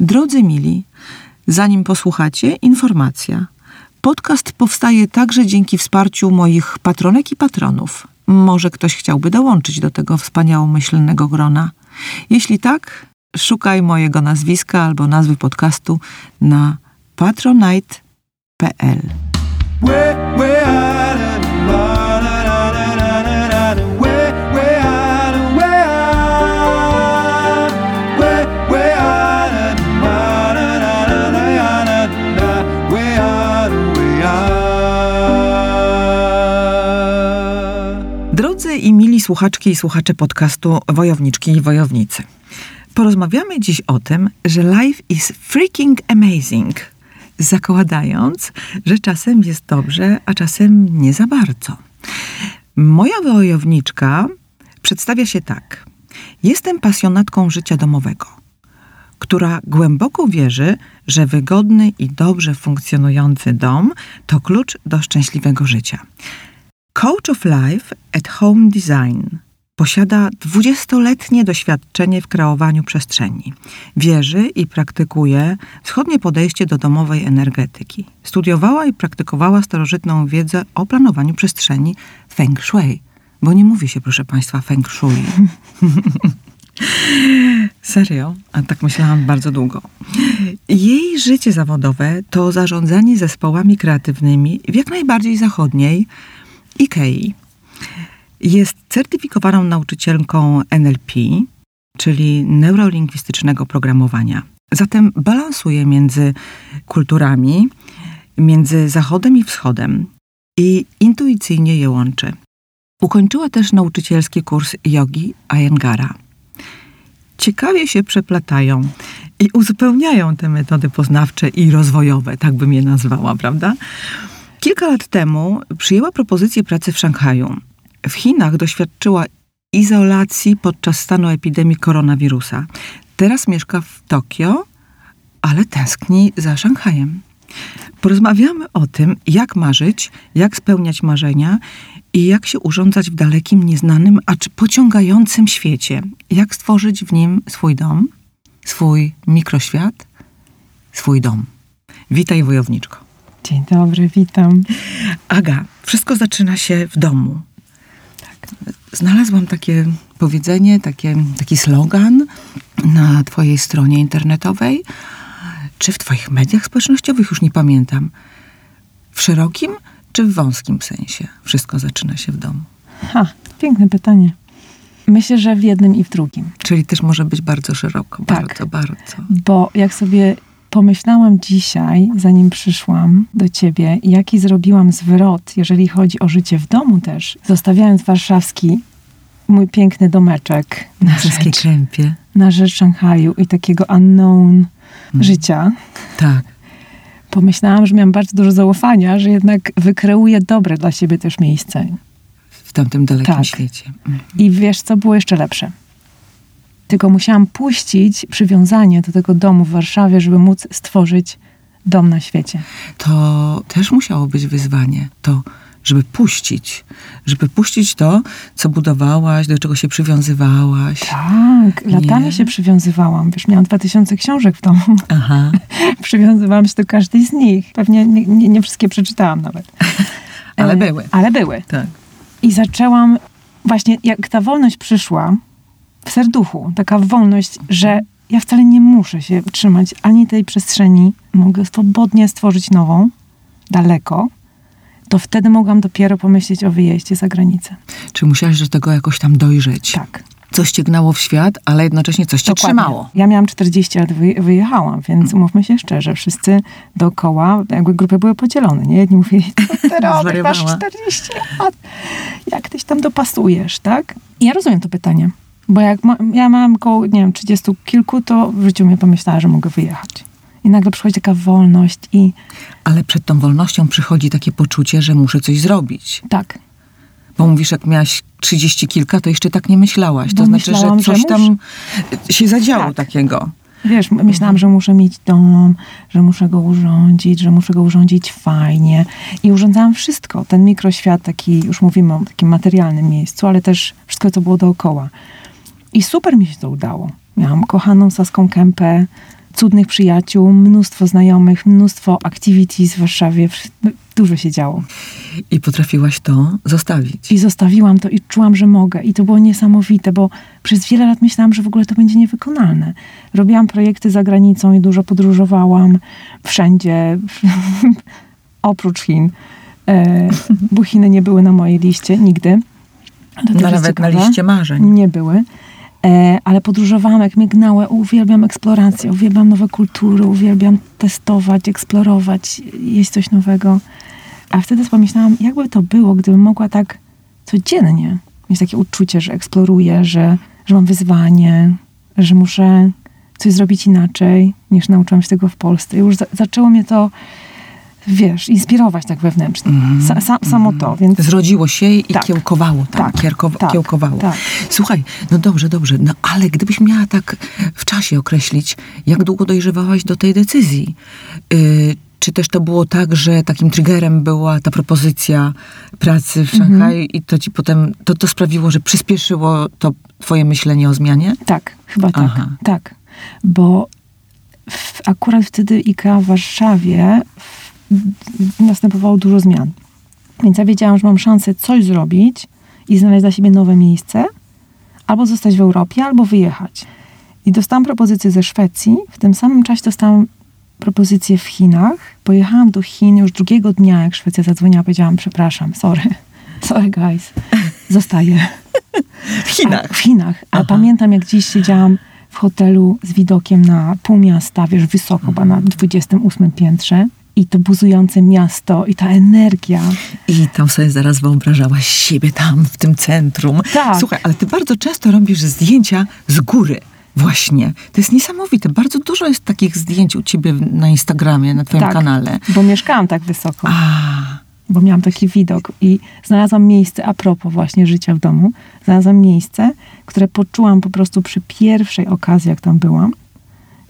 Drodzy mili, zanim posłuchacie, informacja. Podcast powstaje także dzięki wsparciu moich patronek i patronów. Może ktoś chciałby dołączyć do tego wspaniałomyślnego grona. Jeśli tak, szukaj mojego nazwiska albo nazwy podcastu na patronite.pl. słuchaczki i słuchacze podcastu Wojowniczki i Wojownicy. Porozmawiamy dziś o tym, że life is freaking amazing, zakładając, że czasem jest dobrze, a czasem nie za bardzo. Moja wojowniczka przedstawia się tak. Jestem pasjonatką życia domowego, która głęboko wierzy, że wygodny i dobrze funkcjonujący dom to klucz do szczęśliwego życia. Coach of Life at Home Design posiada 20-letnie doświadczenie w kreowaniu przestrzeni. Wierzy i praktykuje wschodnie podejście do domowej energetyki. Studiowała i praktykowała starożytną wiedzę o planowaniu przestrzeni Feng Shui. Bo nie mówi się, proszę Państwa, Feng Shui. Serio? A tak myślałam bardzo długo. Jej życie zawodowe to zarządzanie zespołami kreatywnymi w jak najbardziej zachodniej IKEA. Jest certyfikowaną nauczycielką NLP, czyli neurolingwistycznego programowania. Zatem balansuje między kulturami, między Zachodem i Wschodem i intuicyjnie je łączy. Ukończyła też nauczycielski kurs jogi Ayengara. Ciekawie się przeplatają i uzupełniają te metody poznawcze i rozwojowe, tak bym je nazwała, prawda? Kilka lat temu przyjęła propozycję pracy w Szanghaju. W Chinach doświadczyła izolacji podczas stanu epidemii koronawirusa. Teraz mieszka w Tokio, ale tęskni za Szanghajem. Porozmawiamy o tym, jak marzyć, jak spełniać marzenia i jak się urządzać w dalekim, nieznanym, acz pociągającym świecie. Jak stworzyć w nim swój dom, swój mikroświat, swój dom. Witaj, wojowniczko. Dzień dobry, witam. Aga, wszystko zaczyna się w domu. Tak. Znalazłam takie powiedzenie, takie, taki slogan na Twojej stronie internetowej, czy w Twoich mediach społecznościowych, już nie pamiętam. W szerokim czy w wąskim sensie wszystko zaczyna się w domu? Ha, piękne pytanie. Myślę, że w jednym i w drugim. Czyli też może być bardzo szeroko, tak, bardzo, bardzo. Bo jak sobie pomyślałam dzisiaj, zanim przyszłam do ciebie, jaki zrobiłam zwrot, jeżeli chodzi o życie w domu też, zostawiając warszawski, mój piękny domeczek na rzecz, krępie. na rzecz Szanghaju i takiego unknown hmm. życia. Tak. Pomyślałam, że miałam bardzo dużo zaufania, że jednak wykreuję dobre dla siebie też miejsce. W tamtym dalekim tak. świecie. Mhm. I wiesz, co było jeszcze lepsze? Tylko musiałam puścić przywiązanie do tego domu w Warszawie, żeby móc stworzyć dom na świecie. To też musiało być wyzwanie. To żeby puścić, żeby puścić to, co budowałaś, do czego się przywiązywałaś. Tak, latami Nie? się przywiązywałam. Wiesz, miałam dwa tysiące książek w domu. Aha. Przywiązywałam się do każdej z nich. Pewnie nie, nie, nie wszystkie przeczytałam nawet. ale e, były. Ale były. Tak. I zaczęłam, właśnie jak ta wolność przyszła, w serduchu, taka wolność, że ja wcale nie muszę się trzymać ani tej przestrzeni, mogę swobodnie stworzyć nową, daleko, to wtedy mogłam dopiero pomyśleć o wyjeździe za granicę. Czy musiałaś do tego jakoś tam dojrzeć? Tak. Coś cię gnało w świat, ale jednocześnie coś cię Dokładnie. trzymało. Ja miałam 40 lat, wyjechałam, więc mm. umówmy się szczerze, wszyscy dookoła, jakby grupy były podzielone, nie? Jedni mówili, robisz, masz 40 lat, jak tyś tam dopasujesz, tak? I ja rozumiem to pytanie. Bo jak ma, ja mam około, nie wiem, trzydziestu kilku, to w życiu mnie pomyślała, że mogę wyjechać. I nagle przychodzi taka wolność i... Ale przed tą wolnością przychodzi takie poczucie, że muszę coś zrobić. Tak. Bo mówisz, jak miałaś trzydzieści kilka, to jeszcze tak nie myślałaś. To znaczy, że coś że tam się zadziało tak. takiego. Wiesz, myślałam, że muszę mieć dom, że muszę go urządzić, że muszę go urządzić fajnie. I urządzałam wszystko. Ten mikroświat taki, już mówimy o takim materialnym miejscu, ale też wszystko, co było dookoła. I super mi się to udało. Miałam kochaną Saską Kępę, cudnych przyjaciół, mnóstwo znajomych, mnóstwo activities w Warszawie. Dużo się działo. I potrafiłaś to zostawić. I zostawiłam to i czułam, że mogę. I to było niesamowite, bo przez wiele lat myślałam, że w ogóle to będzie niewykonalne. Robiłam projekty za granicą i dużo podróżowałam wszędzie, oprócz Chin. E, bo Chiny nie były na mojej liście nigdy. No, nawet ciekawe. na liście marzeń. Nie były. E, ale podróżowałam jak mignałe. Uwielbiam eksplorację, uwielbiam nowe kultury, uwielbiam testować, eksplorować, jeść coś nowego. A wtedy pomyślałam, jakby to było, gdybym mogła tak codziennie mieć takie uczucie, że eksploruję, że, że mam wyzwanie, że muszę coś zrobić inaczej, niż nauczyłam się tego w Polsce. I już za, zaczęło mnie to wiesz, inspirować tak wewnętrznie. Mm, sa, sa, samo mm. to. Więc... Zrodziło się i tak, kiełkowało tam, tak, Kierko, tak, kiełkowało. Tak. Słuchaj, no dobrze, dobrze, no ale gdybyś miała tak w czasie określić, jak długo dojrzewałaś do tej decyzji? Yy, czy też to było tak, że takim triggerem była ta propozycja pracy w Szanghaju mm i to ci potem, to, to sprawiło, że przyspieszyło to twoje myślenie o zmianie? Tak, chyba tak. Aha. Tak, bo w, akurat wtedy IKEA w Warszawie następowało dużo zmian. Więc ja wiedziałam, że mam szansę coś zrobić i znaleźć dla siebie nowe miejsce, albo zostać w Europie, albo wyjechać. I dostałam propozycję ze Szwecji. W tym samym czasie dostałam propozycję w Chinach. Pojechałam do Chin już drugiego dnia, jak Szwecja zadzwoniła, powiedziałam, przepraszam, sorry, sorry guys, zostaję. W Chinach? A, w Chinach. A pamiętam, jak dziś siedziałam w hotelu z widokiem na pół miasta, wiesz, wysoko, mhm. na 28 piętrze i to buzujące miasto, i ta energia. I tam sobie zaraz wyobrażałaś siebie tam, w tym centrum. Tak. Słuchaj, ale ty bardzo często robisz zdjęcia z góry. Właśnie. To jest niesamowite. Bardzo dużo jest takich zdjęć u ciebie na Instagramie, na twoim tak, kanale. bo mieszkałam tak wysoko. A. Bo miałam taki widok i znalazłam miejsce, a propos właśnie życia w domu, znalazłam miejsce, które poczułam po prostu przy pierwszej okazji, jak tam byłam,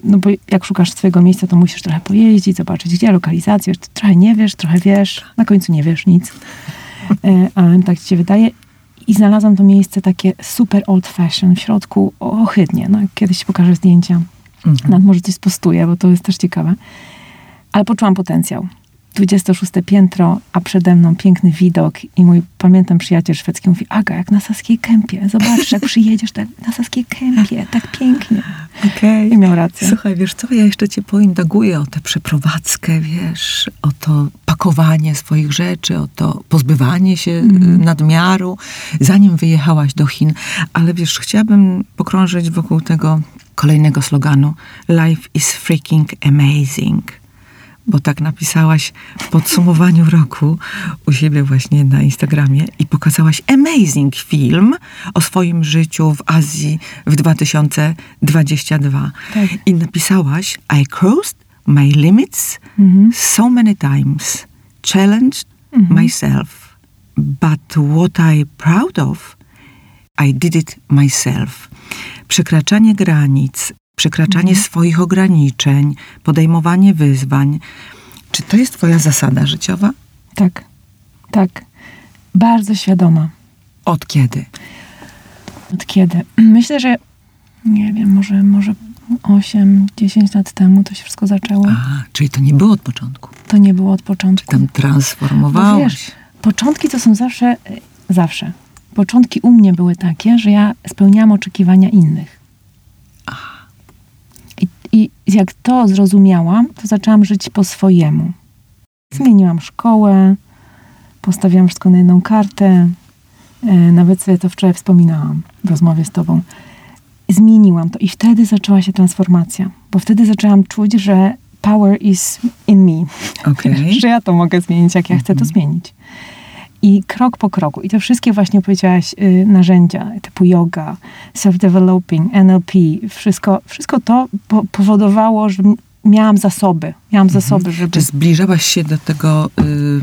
no bo jak szukasz swojego miejsca, to musisz trochę pojeździć, zobaczyć, gdzie lokalizację. Trochę nie wiesz, trochę wiesz, na końcu nie wiesz nic. E, a tak ci się wydaje. I znalazłam to miejsce takie super old fashion, w środku ohydnie. No, kiedyś pokażę zdjęcia. Mhm. Nawet może coś spostuję, bo to jest też ciekawe. Ale poczułam potencjał. 26 piętro, a przede mną piękny widok i mój, pamiętam, przyjaciel szwedzki mówi, Aga, jak na Saskiej Kępie, zobacz, jak przyjedziesz tak na Saskiej Kępie, tak pięknie. Okay. I miał rację. Słuchaj, wiesz co, ja jeszcze cię poindaguję o tę przeprowadzkę, wiesz, o to pakowanie swoich rzeczy, o to pozbywanie się mm. nadmiaru, zanim wyjechałaś do Chin. Ale wiesz, chciałabym pokrążyć wokół tego kolejnego sloganu Life is freaking amazing bo tak napisałaś w podsumowaniu roku u siebie właśnie na Instagramie i pokazałaś amazing film o swoim życiu w Azji w 2022. Tak. I napisałaś I crossed my limits mhm. so many times, challenged mhm. myself, but what I proud of, I did it myself. Przekraczanie granic, przekraczanie mhm. swoich ograniczeń, podejmowanie wyzwań. Czy to jest Twoja zasada życiowa? Tak, tak. Bardzo świadoma. Od kiedy? Od kiedy? Myślę, że nie wiem, może, może 8-10 lat temu to się wszystko zaczęło. A, czyli to nie było od początku. To nie było od początku. Czy tam transformowałaś? Wiesz, początki to są zawsze, zawsze. Początki u mnie były takie, że ja spełniałam oczekiwania innych. I jak to zrozumiałam, to zaczęłam żyć po swojemu. Zmieniłam szkołę, postawiłam wszystko na jedną kartę. E, nawet sobie to wczoraj wspominałam w rozmowie z tobą. Zmieniłam to i wtedy zaczęła się transformacja, bo wtedy zaczęłam czuć, że power is in me. Okay. że ja to mogę zmienić, jak ja chcę to mhm. zmienić. I krok po kroku. I te wszystkie właśnie powiedziałaś y, narzędzia typu yoga, self-developing, NLP, wszystko, wszystko to po powodowało, że miałam zasoby. Miałam mhm. zasoby, żeby... Czy zbliżałaś się do tego... Y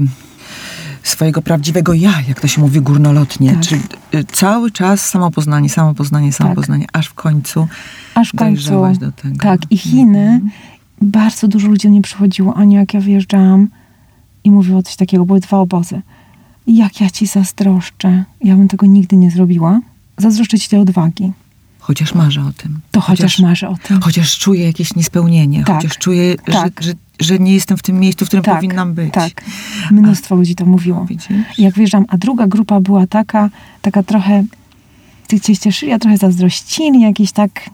swojego prawdziwego ja, jak to się mówi górnolotnie. Tak. Czyli y, cały czas samopoznanie, samopoznanie, samopoznanie, tak. aż w końcu aż w końcu, do tego. Tak, i Chiny, mhm. bardzo dużo ludzi nie przychodziło. Ani jak ja wyjeżdżałam i mówiło coś takiego, były dwa obozy jak ja ci zazdroszczę. Ja bym tego nigdy nie zrobiła. Zazdroszczę ci tej odwagi. Chociaż marzę o tym. To chociaż, marzę o tym. Chociaż czuję jakieś niespełnienie. Tak, Chociaż czuję, tak. że, że, że nie jestem w tym miejscu, w którym Tak, powinnam być. Tak. Mnóstwo ludzi to mówiło. Widzisz? Jak wyjeżdżam, a druga grupa była taka, taka trochę, ty się cieszyli, a trochę zazdrościli, jakieś tak,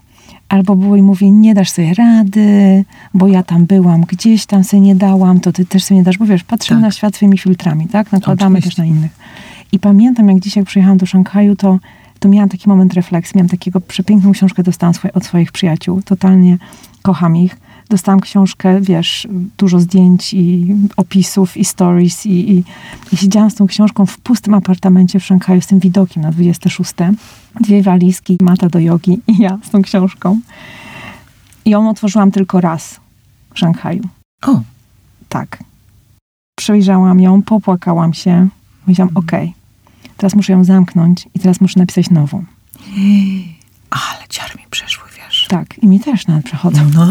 albo było i mówię, nie dasz sobie rady, bo ja tam byłam, gdzieś tam sobie nie dałam, to ty też sobie nie dasz, bo wiesz, patrzymy Tak. na świat swoimi filtrami, tak? Nakładamy Oczywiście. też na innych. I pamiętam, jak dzisiaj przyjechałam do Szanghaju, to, to miałam taki moment refleksji, miałam takiego przepiękną książkę, dostałam od swoich przyjaciół, totalnie kocham ich. Dostałam książkę, wiesz, dużo zdjęć i opisów i stories i, i, i siedziałam z tą książką w pustym apartamencie w Szanghaju z tym widokiem na 26. Dwie walizki, mata do jogi i ja z tą książką. I ją otworzyłam tylko raz w Szanghaju. O, Tak. Przejrzałam ją, popłakałam się. Myślałam, okej, teraz muszę ją zamknąć i teraz muszę napisać nową. ale ciary mi przeszły, wiesz. Tak, i mi też nawet przechodzą. No.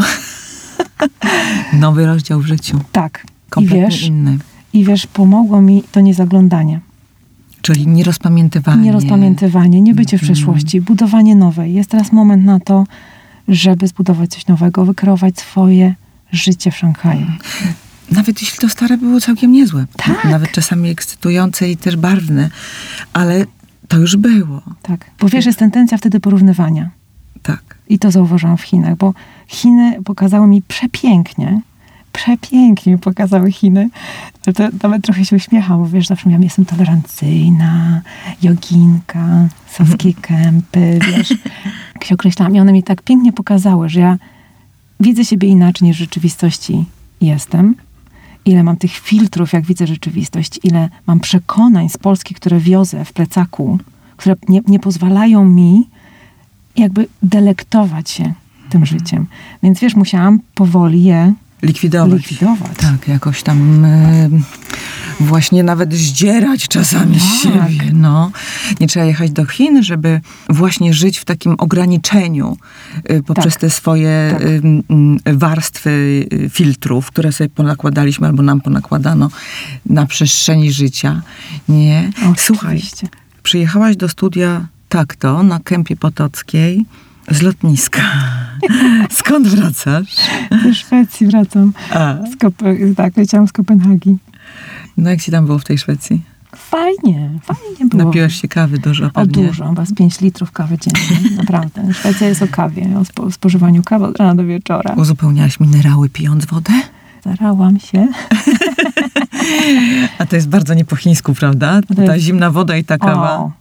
Nowy rozdział w życiu. Tak. I Kompletnie wiesz, inny. i wiesz, pomogło mi to niezaglądanie. Czyli nierozpamiętywanie. Nierozpamiętywanie, nie bycie w Mhm. przeszłości, budowanie nowej. Jest teraz moment na to, żeby zbudować coś nowego, wykreować swoje życie w Szanghaju. Nawet jeśli to stare było całkiem niezłe. Tak. Nawet czasami ekscytujące i też barwne. Ale to już było. Tak. Bo wiesz, jest tendencja wtedy porównywania. Tak. I to zauważyłam w Chinach, bo Chiny pokazały mi przepięknie, przepięknie mi pokazały Chiny. To nawet trochę się uśmiecham, bo wiesz, zawsze miałam, jestem tolerancyjna, joginka, sowskie kępy, wiesz. Jak się określałam. I one mi tak pięknie pokazały, że ja widzę siebie inaczej niż w rzeczywistości jestem. Ile mam tych filtrów, jak widzę rzeczywistość, ile mam przekonań z Polski, które wiozę w plecaku, które nie, nie pozwalają mi jakby delektować się tym życiem. Więc wiesz, musiałam powoli je Likwidować. likwidować. Tak, jakoś tam e, właśnie nawet zdzierać czasami z Tak. siebie. No. Nie trzeba jechać do Chin, żeby właśnie żyć w takim ograniczeniu e, poprzez Tak. te swoje Tak. e, warstwy filtrów, które sobie ponakładaliśmy albo nam ponakładano na przestrzeni życia. Nie. Słuchaj, Oczywiście. przyjechałaś do studia Takto na Kępie Potockiej z lotniska. Skąd wracasz? Ze Szwecji wracam. A, Z Kope- tak, leciałam z Kopenhagi. no jak ci tam było w tej Szwecji? Fajnie, fajnie było. Napiłaś się kawy dużo O pewnie. dużo, z 5 litrów kawy dziennie. Naprawdę. Szwecja jest o kawie, o spo, spożywaniu kawy od rana do wieczora. Uzupełniałaś minerały pijąc wodę? Starałam się. A to jest bardzo nie po chińsku, prawda? Ta zimna woda i ta kawa. O,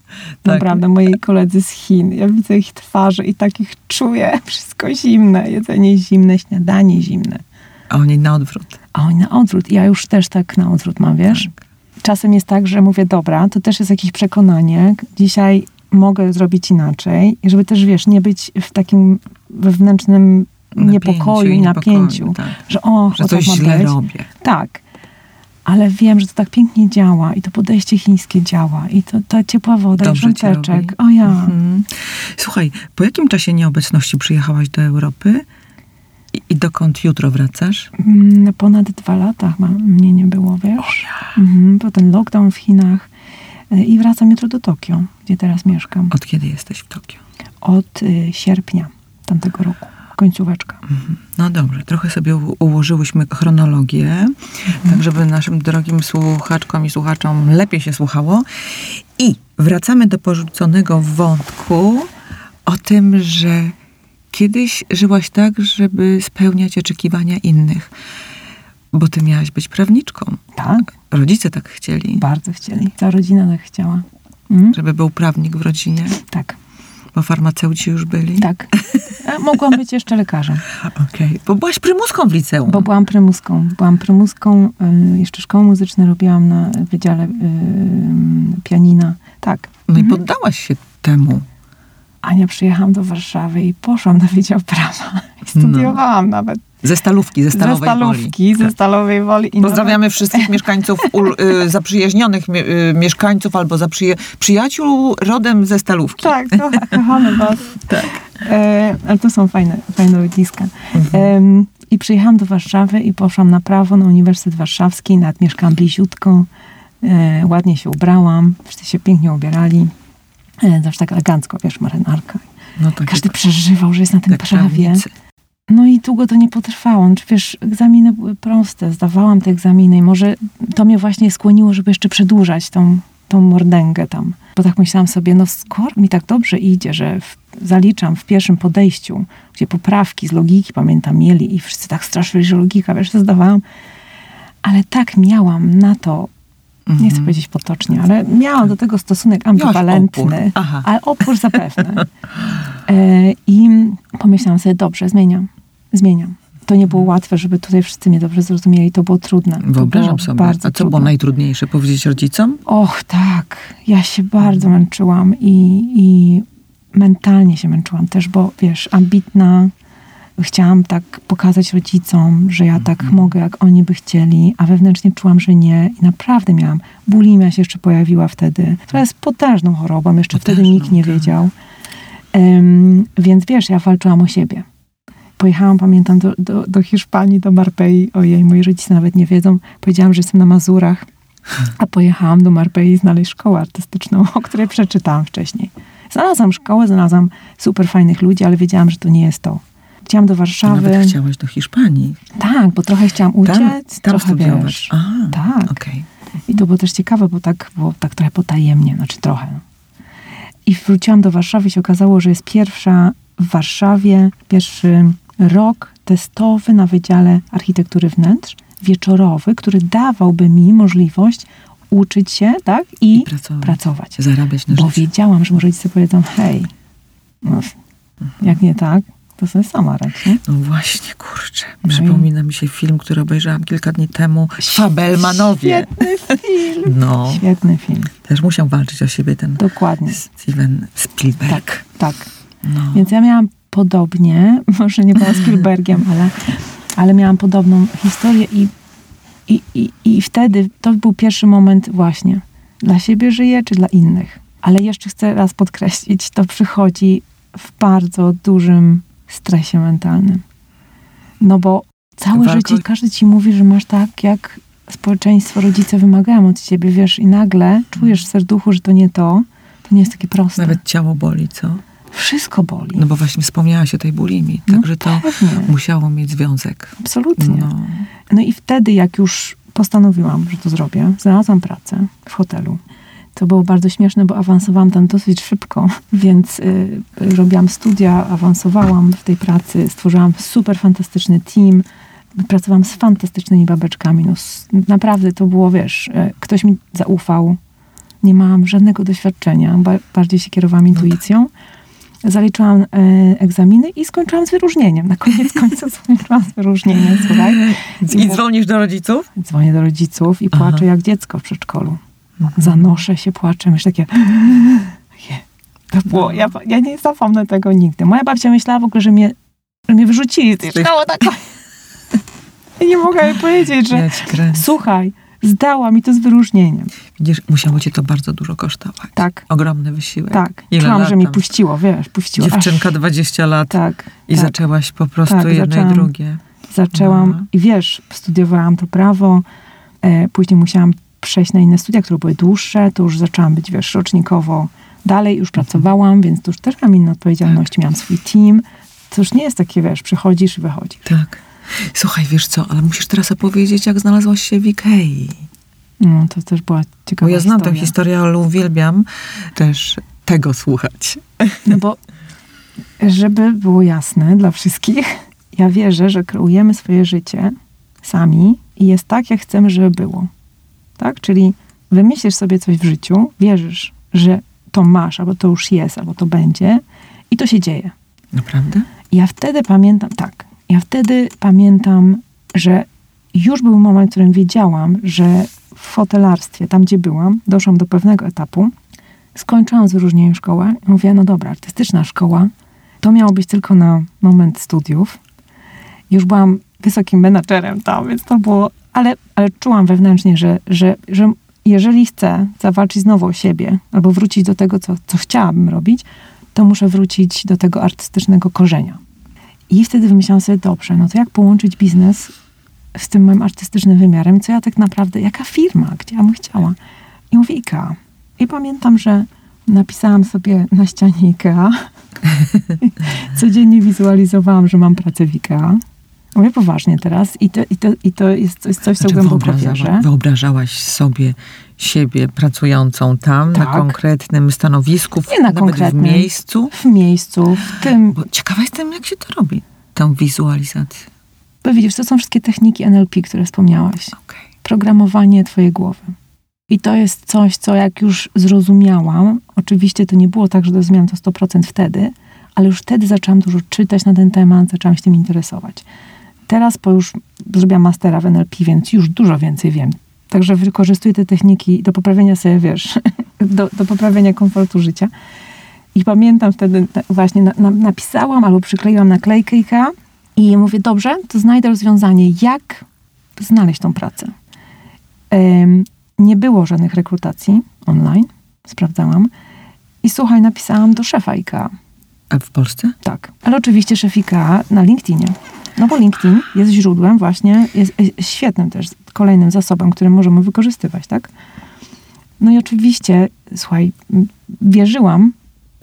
Tak. Naprawdę, moi koledzy z Chin, ja widzę ich twarze i tak ich czuję. Wszystko zimne, jedzenie zimne, śniadanie zimne. A oni na odwrót. A oni na odwrót. Ja już też tak na odwrót mam, wiesz? Tak. Czasem jest tak, że mówię, dobra, to też jest jakieś przekonanie. Dzisiaj mogę zrobić inaczej. I żeby też, wiesz, nie być w takim wewnętrznym niepokoju i napięciu. tak. Że o, Że coś tak źle być. robię. Tak. Ale wiem, że to tak pięknie działa i to podejście chińskie działa i to, ta ciepła woda Dobrze i rzączeczek. O ja. Mhm. Słuchaj, po jakim czasie nieobecności przyjechałaś do Europy? I, I dokąd jutro wracasz? Mm, Ponad dwa lata chyba mnie nie było, wiesz? Mhm, Potem lockdown w Chinach Y, i wracam jutro do Tokio, gdzie teraz mieszkam. Od kiedy jesteś w Tokio? Od y, sierpnia tamtego roku. Końcóweczka. No dobrze, trochę sobie ułożyłyśmy chronologię, tak żeby naszym drogim słuchaczkom i słuchaczom lepiej się słuchało. I wracamy do porzuconego wątku o tym, że kiedyś żyłaś tak, żeby spełniać oczekiwania innych. Bo ty miałaś być prawniczką. Tak, Rodzice tak chcieli, bardzo chcieli. Cała rodzina tak chciała. Mhm. żeby był prawnik w rodzinie, Tak, bo farmaceuci już byli. tak. A mogłam być jeszcze lekarzem. Okej, bo byłaś prymuską w liceum. Bo byłam prymuską. Byłam prymuską, jeszcze szkołę muzyczną robiłam na Wydziale y, pianina. Tak. No i poddałaś się temu. Ania, przyjechałam do Warszawy i poszłam na Wydział Prawa. I studiowałam nawet. Ze stalówki, ze Ze stalowej stalówki, woli. ze Stalowej Woli. Pozdrawiamy wszystkich mieszkańców, ul, y, zaprzyjaźnionych mi, y, mieszkańców albo zaprzyja, przyjaciół rodem ze stalówki. Tak, kocha- kochamy was. Tak. E, ale to są fajne, fajne ludziska. Em, I przyjechałam do Warszawy i poszłam na prawo na Uniwersytet Warszawski. Nawet mieszkałam bliziutko. E, ładnie się ubrałam. Wszyscy się pięknie ubierali. E, zawsze tak elegancko, wiesz, marynarka. No, takie Każdy przeżywał, że jest na tym jak prawie. No i długo to nie potrwało. Znaczy, wiesz, egzaminy były proste, zdawałam te egzaminy i może to mnie właśnie skłoniło, żeby jeszcze przedłużać tą, tą mordęgę tam. Bo tak myślałam sobie, no skoro mi tak dobrze idzie, że w, zaliczam w pierwszym podejściu, gdzie poprawki z logiki, pamiętam, mieli i wszyscy tak straszyli, że logika, wiesz, zdawałam. Ale tak miałam na to, nie chcę powiedzieć potocznie, ale miałam do tego stosunek opór. ambiwalentny. Aha. Ale opór zapewne. E, I pomyślałam sobie, dobrze, zmieniam. Zmieniam. To nie było łatwe, żeby tutaj wszyscy mnie dobrze zrozumieli. To było trudne. Wyobrażam było sobie. Bardzo A co trudne. było najtrudniejsze? Powiedzieć rodzicom? Och, tak. Ja się bardzo męczyłam i, i mentalnie się męczyłam też, bo wiesz, ambitna. Chciałam tak pokazać rodzicom, że ja tak mogę, jak oni by chcieli, a wewnętrznie czułam, że nie. I naprawdę miałam. Bulimia się jeszcze pojawiła wtedy, która jest potężną chorobą. Jeszcze wtedy Potężną, nikt nie tak. wiedział. Em, więc wiesz, ja walczyłam o siebie. Pojechałam, pamiętam, do, do, do Hiszpanii, do Marpei. Ojej, moi rodzice nawet nie wiedzą. Powiedziałam, że jestem na Mazurach. A pojechałam do Marpei znaleźć szkołę artystyczną, o której przeczytałam wcześniej. Znalazłam szkołę, znalazłam super fajnych ludzi, ale wiedziałam, że to nie jest to. Chciałam do Warszawy. nawet chciałaś do Hiszpanii. Tak, bo trochę chciałam uciec, Tam, tam trochę studiować. wiesz. A, Tak. okej. I to było też ciekawe, bo tak było tak trochę potajemnie, znaczy trochę. I wróciłam do Warszawy i się okazało, że jest pierwsza w Warszawie, pierwszy rok testowy na Wydziale Architektury Wnętrz, wieczorowy, który dawałby mi możliwość uczyć się, tak, i, I pracować. pracować. Zarabiać na Bo życie. wiedziałam, że moi rodzice powiedzą, hej, no, jak nie tak, to sobie sama radź, nie? No właśnie, kurczę. No Przypomina mi się film, który obejrzałam kilka dni temu. Fabelmanowie. Świetny film. No, Świetny film, też musiał walczyć o siebie ten dokładnie. Steven Spielberg. Tak, tak. No. Więc ja miałam podobnie, może nie byłam Spielbergiem, ale, ale miałam podobną historię i, i, i, i wtedy to był pierwszy moment właśnie. Dla siebie żyję, czy dla innych? Ale jeszcze chcę raz podkreślić, to przychodzi w bardzo dużym stresie mentalnym. No bo całe Walko- życie każdy ci mówi, że masz tak, jak społeczeństwo, rodzice wymagają od ciebie, wiesz, i nagle czujesz w serduchu, że to nie to, to nie jest takie proste. Nawet ciało boli, co? Wszystko boli. No bo właśnie wspomniałaś o tej bulimii, No także to musiało mieć związek. Absolutnie. No. No. i wtedy, jak już postanowiłam, że to zrobię, znalazłam pracę w hotelu. To było bardzo śmieszne, bo awansowałam tam dosyć szybko, więc y, robiłam studia, awansowałam w tej pracy, stworzyłam super fantastyczny team, pracowałam z fantastycznymi babeczkami. No, naprawdę to było, wiesz, y, ktoś mi zaufał, nie miałam żadnego doświadczenia, ba- bardziej się kierowałam intuicją. Zaliczyłam e, egzaminy i skończyłam z wyróżnieniem. Na koniec końców skończyłam z wyróżnieniem, słuchaj. I dzwonisz do rodziców? Dzwonię do rodziców i płaczę Aha. jak dziecko w przedszkolu. Mhm. Zanoszę się płaczem, już takie... To było, ja, ja nie zapomnę tego nigdy. Moja babcia myślała w ogóle, że mnie, że mnie wyrzucili Ty- szkoły. Tak. Ja nie mogę jej powiedzieć, że Ja słuchaj, zdała mi to z wyróżnieniem. Widzisz, musiało cię to bardzo dużo kosztować. Tak, Ogromny wysiłek. tak. Ile Czułam, że mi puściło, wiesz, puściło. Dziewczynka Aż, 20 lat tak, i tak. zaczęłaś po prostu Tak, jedno i drugie. Zaczęłam No. i wiesz, studiowałam to prawo, e, później musiałam przejść na inne studia, które były dłuższe, to już zaczęłam być, wiesz, rocznikowo dalej, już pracowałam, więc to już też miałam inne odpowiedzialności, miałam swój team. To już nie jest takie, wiesz, przychodzisz i wychodzisz. Tak. Słuchaj, wiesz co, ale musisz teraz opowiedzieć, jak znalazłaś się w Ikei. No, to też była ciekawa Bo ja znam tę historia. historię, ale uwielbiam też tego słuchać. No bo, żeby było jasne dla wszystkich, ja wierzę, że kreujemy swoje życie sami i jest tak, jak chcemy, żeby było. Tak? Czyli wymyślisz sobie coś w życiu, wierzysz, że to masz, albo to już jest, albo to będzie i to się dzieje. Naprawdę? Ja wtedy pamiętam, tak, ja wtedy pamiętam, że już był moment, w którym wiedziałam, że w fotelarstwie, tam gdzie byłam, doszłam do pewnego etapu, skończyłam z wyróżnieniem szkołę i mówię, no dobra, artystyczna szkoła, to miało być tylko na moment studiów. Już byłam wysokim menadżerem tam, więc to było, ale, ale czułam wewnętrznie, że, że, że jeżeli chcę zawalczyć znowu o siebie, albo wrócić do tego, co, co chciałabym robić, to muszę wrócić do tego artystycznego korzenia. I wtedy wymyślałam sobie, dobrze, no to jak połączyć biznes z tym moim artystycznym wymiarem, co ja tak naprawdę, jaka firma, gdzie ja bym chciała. I mówię IKEA. I pamiętam, że napisałam sobie na ścianie IKEA. Codziennie wizualizowałam, że mam pracę w IKEA. Mówię poważnie teraz i to, i to, i to jest coś, co Znaczy, głęboko wierzę. Wyobrażałaś sobie siebie pracującą tam, na Tak. konkretnym stanowisku, w, Nie na konkretnym. w miejscu? W miejscu, w tym, Bo ciekawa jestem, jak się to robi, tę wizualizację. bo widzisz, to są wszystkie techniki NLP, które wspomniałaś. Okej. Programowanie twojej głowy. I to jest coś, co jak już zrozumiałam, oczywiście to nie było tak, że zrozumiałam to 100% wtedy, ale już wtedy zaczęłam dużo czytać na ten temat, zaczęłam się tym interesować. Teraz, po już zrobiłam mastera w NLP, więc już dużo więcej wiem. Także wykorzystuję te techniki do poprawienia sobie, wiesz, do, do poprawienia komfortu życia. I pamiętam wtedy właśnie na, na, napisałam albo przykleiłam naklejkę IKEA i mówię, dobrze, to znajdę rozwiązanie, jak znaleźć tą pracę. Nie było żadnych rekrutacji online, sprawdzałam. I słuchaj, napisałam do szefa IKEA. A w Polsce? Tak. Ale oczywiście szef IKEA na LinkedInie. No bo LinkedIn jest źródłem właśnie, jest, jest świetnym też kolejnym zasobem, który możemy wykorzystywać, tak? No i oczywiście, słuchaj, wierzyłam,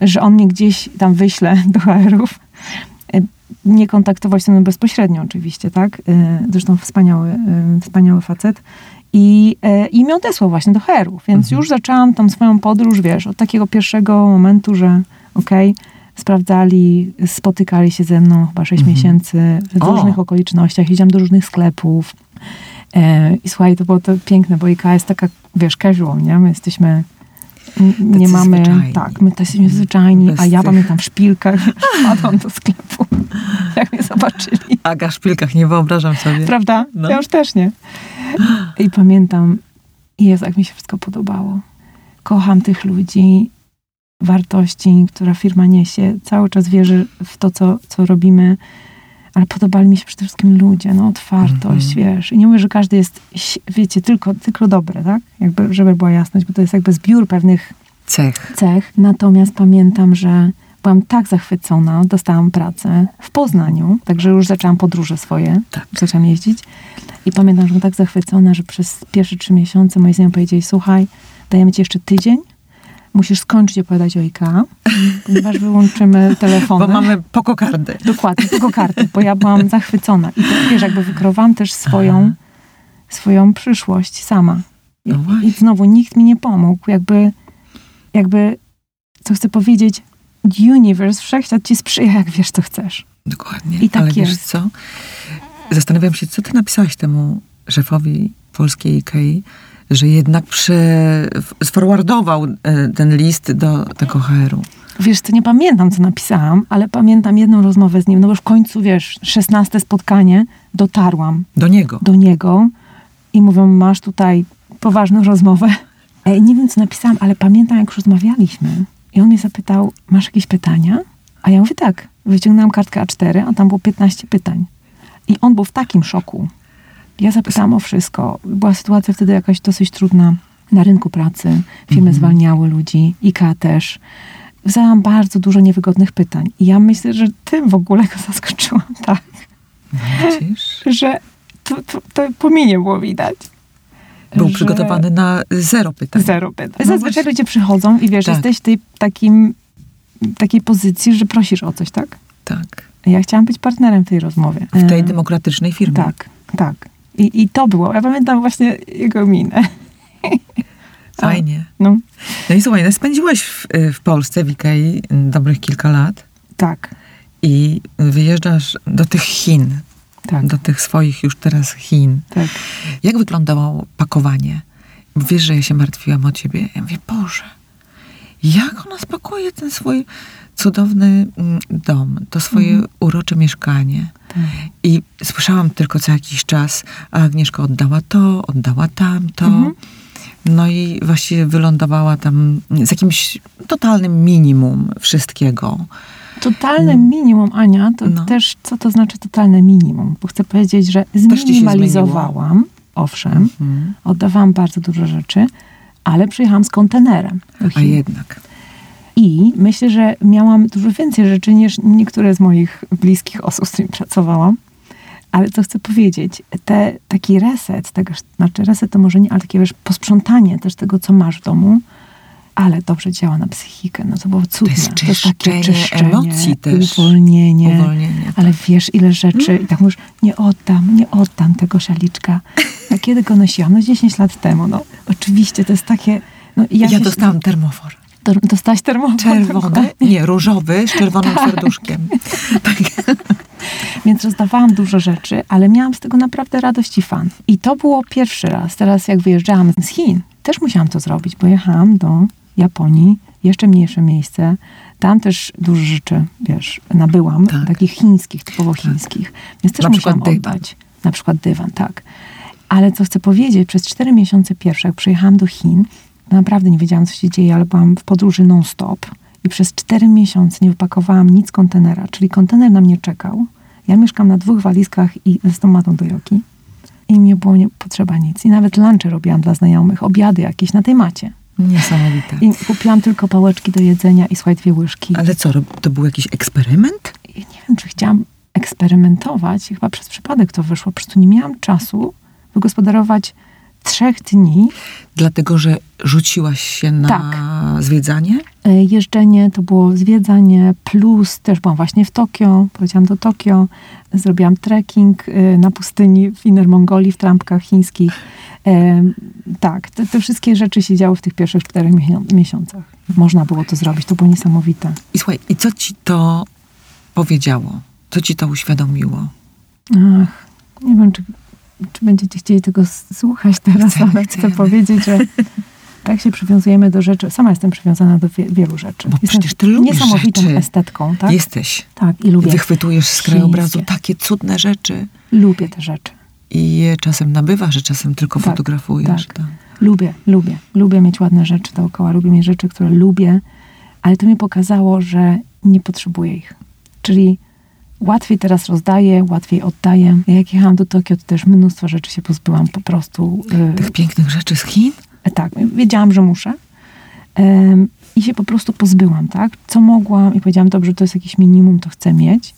że on mnie gdzieś tam wyśle do HR-ów. E, Nie kontaktował się mną bezpośrednio oczywiście, tak? E, Zresztą wspaniały, e, wspaniały facet. I, e, I mnie odesłał właśnie do HR-ów, więc Mhm. już zaczęłam tą swoją podróż, wiesz, od takiego pierwszego momentu, że okej, sprawdzali, spotykali się ze mną chyba 6 Mhm. miesięcy w O. różnych okolicznościach, jeździłam do różnych sklepów. E, I słuchaj, to było to piękne, bo IKEA jest taka, wiesz, casual, nie? My jesteśmy, nie Tacy mamy, zwyczajni. tak, my jesteśmy zwyczajni, Bez a ja tych- pamiętam w szpilkach, wpadłam do sklepu, jak mnie zobaczyli. Aga, w szpilkach nie wyobrażam sobie. Prawda? No. Ja już też nie. I pamiętam, Jezu, jak mi się wszystko podobało. Kocham tych ludzi, wartości, która firma niesie. Cały czas wierzę w to, co, co robimy. Ale podobali mi się przede wszystkim ludzie, no otwartość, Mhm. wiesz. I nie mówię, że każdy jest, wiecie, tylko, tylko dobry, tak? Jakby, żeby była jasność, bo to jest jakby zbiór pewnych Cech. cech. Natomiast pamiętam, że byłam tak zachwycona, dostałam pracę w Poznaniu, także już zaczęłam podróże swoje, Tak. zaczęłam jeździć. I pamiętam, że byłam tak zachwycona, że przez pierwsze trzy miesiące moi znajomi powiedzieli, słuchaj, dajemy ci jeszcze tydzień, musisz skończyć opowiadać o IKEA, ponieważ wyłączymy telefony. Bo mamy pokokardy. Dokładnie, tylko karty, bo ja byłam zachwycona. I to, wiesz, jakby wykrowałam też swoją, swoją przyszłość sama. I, No. I znowu nikt mi nie pomógł. Jakby, jakby, co chcę powiedzieć, universe, wszechświat ci sprzyja, jak wiesz, co chcesz. Dokładnie. I tak Ale wiesz jest. co? Zastanawiam się, co ty napisałaś temu szefowi polskiej IKEA, że jednak prze, sforwardował e, ten list do tego HR-u. Wiesz, co nie pamiętam, co napisałam, ale pamiętam jedną rozmowę z nim, no bo w końcu, wiesz, szesnaste spotkanie, dotarłam Do niego. do niego i mówią, masz tutaj poważną rozmowę. Ej, nie wiem, co napisałam, ale pamiętam, jak już rozmawialiśmy. I on mnie zapytał, masz jakieś pytania? A ja mówię, tak. Wyciągnęłam kartkę A4, a tam było 15 pytań. I on był w takim szoku. Ja zapytałam o wszystko. Była sytuacja wtedy jakaś dosyć trudna na rynku pracy. Firmy Mhm. zwalniały ludzi, IKEA też. Zadałam bardzo dużo niewygodnych pytań. I ja myślę, że tym w ogóle go zaskoczyłam tak, Widzisz? że to, to, to po minie było widać. Był że przygotowany na zero pytań. Zero pytań. No Zazwyczaj właśnie. ludzie przychodzą i wiesz, Tak. jesteś w tej takim, takiej pozycji, że prosisz o coś, tak? Tak. Ja chciałam być partnerem w tej rozmowie. W tej E, demokratycznej firmie. Tak, tak. I, I to było. Ja pamiętam właśnie jego minę. Fajnie. No, No i słuchaj, no spędziłaś w, w Polsce, w IKEA, dobrych kilka lat tak, i wyjeżdżasz do tych Chin, tak, do tych swoich już teraz Chin. tak. Jak wyglądało pakowanie? Wiesz, że ja się martwiłam o ciebie. Ja mówię, Boże, jak ona spakuje ten swój cudowny mm, dom, to swoje Mhm. urocze mieszkanie. I słyszałam tylko co jakiś czas, a Agnieszka oddała to, oddała tamto. Mhm. No i właściwie wylądowała tam z jakimś totalnym minimum wszystkiego. Totalne minimum, Ania, to No. też, co to znaczy totalne minimum? Bo chcę powiedzieć, że zminimalizowałam, owszem, Mhm. oddawałam bardzo dużo rzeczy, ale przyjechałam z kontenerem. A jednak. I myślę, że miałam dużo więcej rzeczy niż niektóre z moich bliskich osób, z którymi pracowałam. Ale co chcę powiedzieć, te, taki reset, tego, znaczy reset to może nie, ale takie wiesz, posprzątanie też tego, co masz w domu, ale dobrze działa na psychikę. No to było cudne. To jest czyszczenie czyszczenie, emocji też. Uwolnienie. Uwolnienie, tak. Ale wiesz, ile rzeczy. I tak mówisz, nie oddam, nie oddam tego szaliczka. A kiedy go nosiłam? No 10 lat temu. No oczywiście, to jest takie... No, Ja, się- dostałam termofor. Do, dostałaś termofor. Czerwony, nie, różowy z czerwonym Tak. serduszkiem. Więc rozdawałam dużo rzeczy, ale miałam z tego naprawdę radość i fan. I to było pierwszy raz. Teraz jak wyjeżdżałam z Chin, też musiałam to zrobić, bo jechałam do Japonii, jeszcze mniejsze miejsce. Tam też dużo rzeczy, wiesz, nabyłam, Tak. takich chińskich, typowo chińskich. Więc też Na przykład musiałam dywan. oddać. Na przykład dywan, tak. Ale co chcę powiedzieć, przez cztery miesiące pierwsze, jak przyjechałam do Chin, naprawdę nie wiedziałam, co się dzieje, ale byłam w podróży non-stop. I przez cztery miesiące nie wypakowałam nic kontenera, czyli kontener na mnie czekał. Ja mieszkam na dwóch walizkach i z tomatą do joki. I mnie było nie potrzeba nic. I nawet lunche robiłam dla znajomych, obiady jakieś na tej macie. Niesamowite. I kupiłam tylko pałeczki do jedzenia i słuchaj, dwie łyżki. Ale co, to był jakiś eksperyment? I nie wiem, czy chciałam eksperymentować. Chyba przez przypadek to wyszło. Po prostu nie miałam czasu wygospodarować trzech dni. Dlatego, że rzuciłaś się na Tak. zwiedzanie? E, Jeżdżenie to było zwiedzanie, plus też byłam właśnie w Tokio, poleciałam do Tokio, zrobiłam trekking e, na pustyni w Inner Mongolii, w trampkach chińskich. E, tak, te, te wszystkie rzeczy się działy w tych pierwszych czterech miesią- miesiącach. Można było to zrobić, to było niesamowite. I słuchaj, i co ci to powiedziało? Co ci to uświadomiło? Ach, nie wiem, czy, czy będziecie chcieli tego słuchać teraz, Chcemy, ale chcę chcemy. powiedzieć, że tak się przywiązujemy do rzeczy. Sama jestem przywiązana do wie, wielu rzeczy. Bo jestem przecież ty lubisz niesamowitą rzeczy. estetką, tak? Jesteś. Tak, i lubię. Wychwytujesz z krajobrazu chińskie. takie cudne rzeczy Lubię te rzeczy. i je czasem nabywasz, że czasem tylko Tak, fotografujesz. tak. tak. Lubię, lubię. Lubię mieć ładne rzeczy dookoła. Lubię mieć rzeczy, które lubię, ale to mi pokazało, że nie potrzebuję ich. Czyli łatwiej teraz rozdaję, łatwiej oddaję. Jak jechałam do Tokio, to też mnóstwo rzeczy się pozbyłam po prostu. y, Tych pięknych rzeczy z Chin? tak, wiedziałam, że muszę. I się po prostu pozbyłam, tak? Co mogłam i powiedziałam, dobrze, to jest jakieś minimum, to chcę mieć.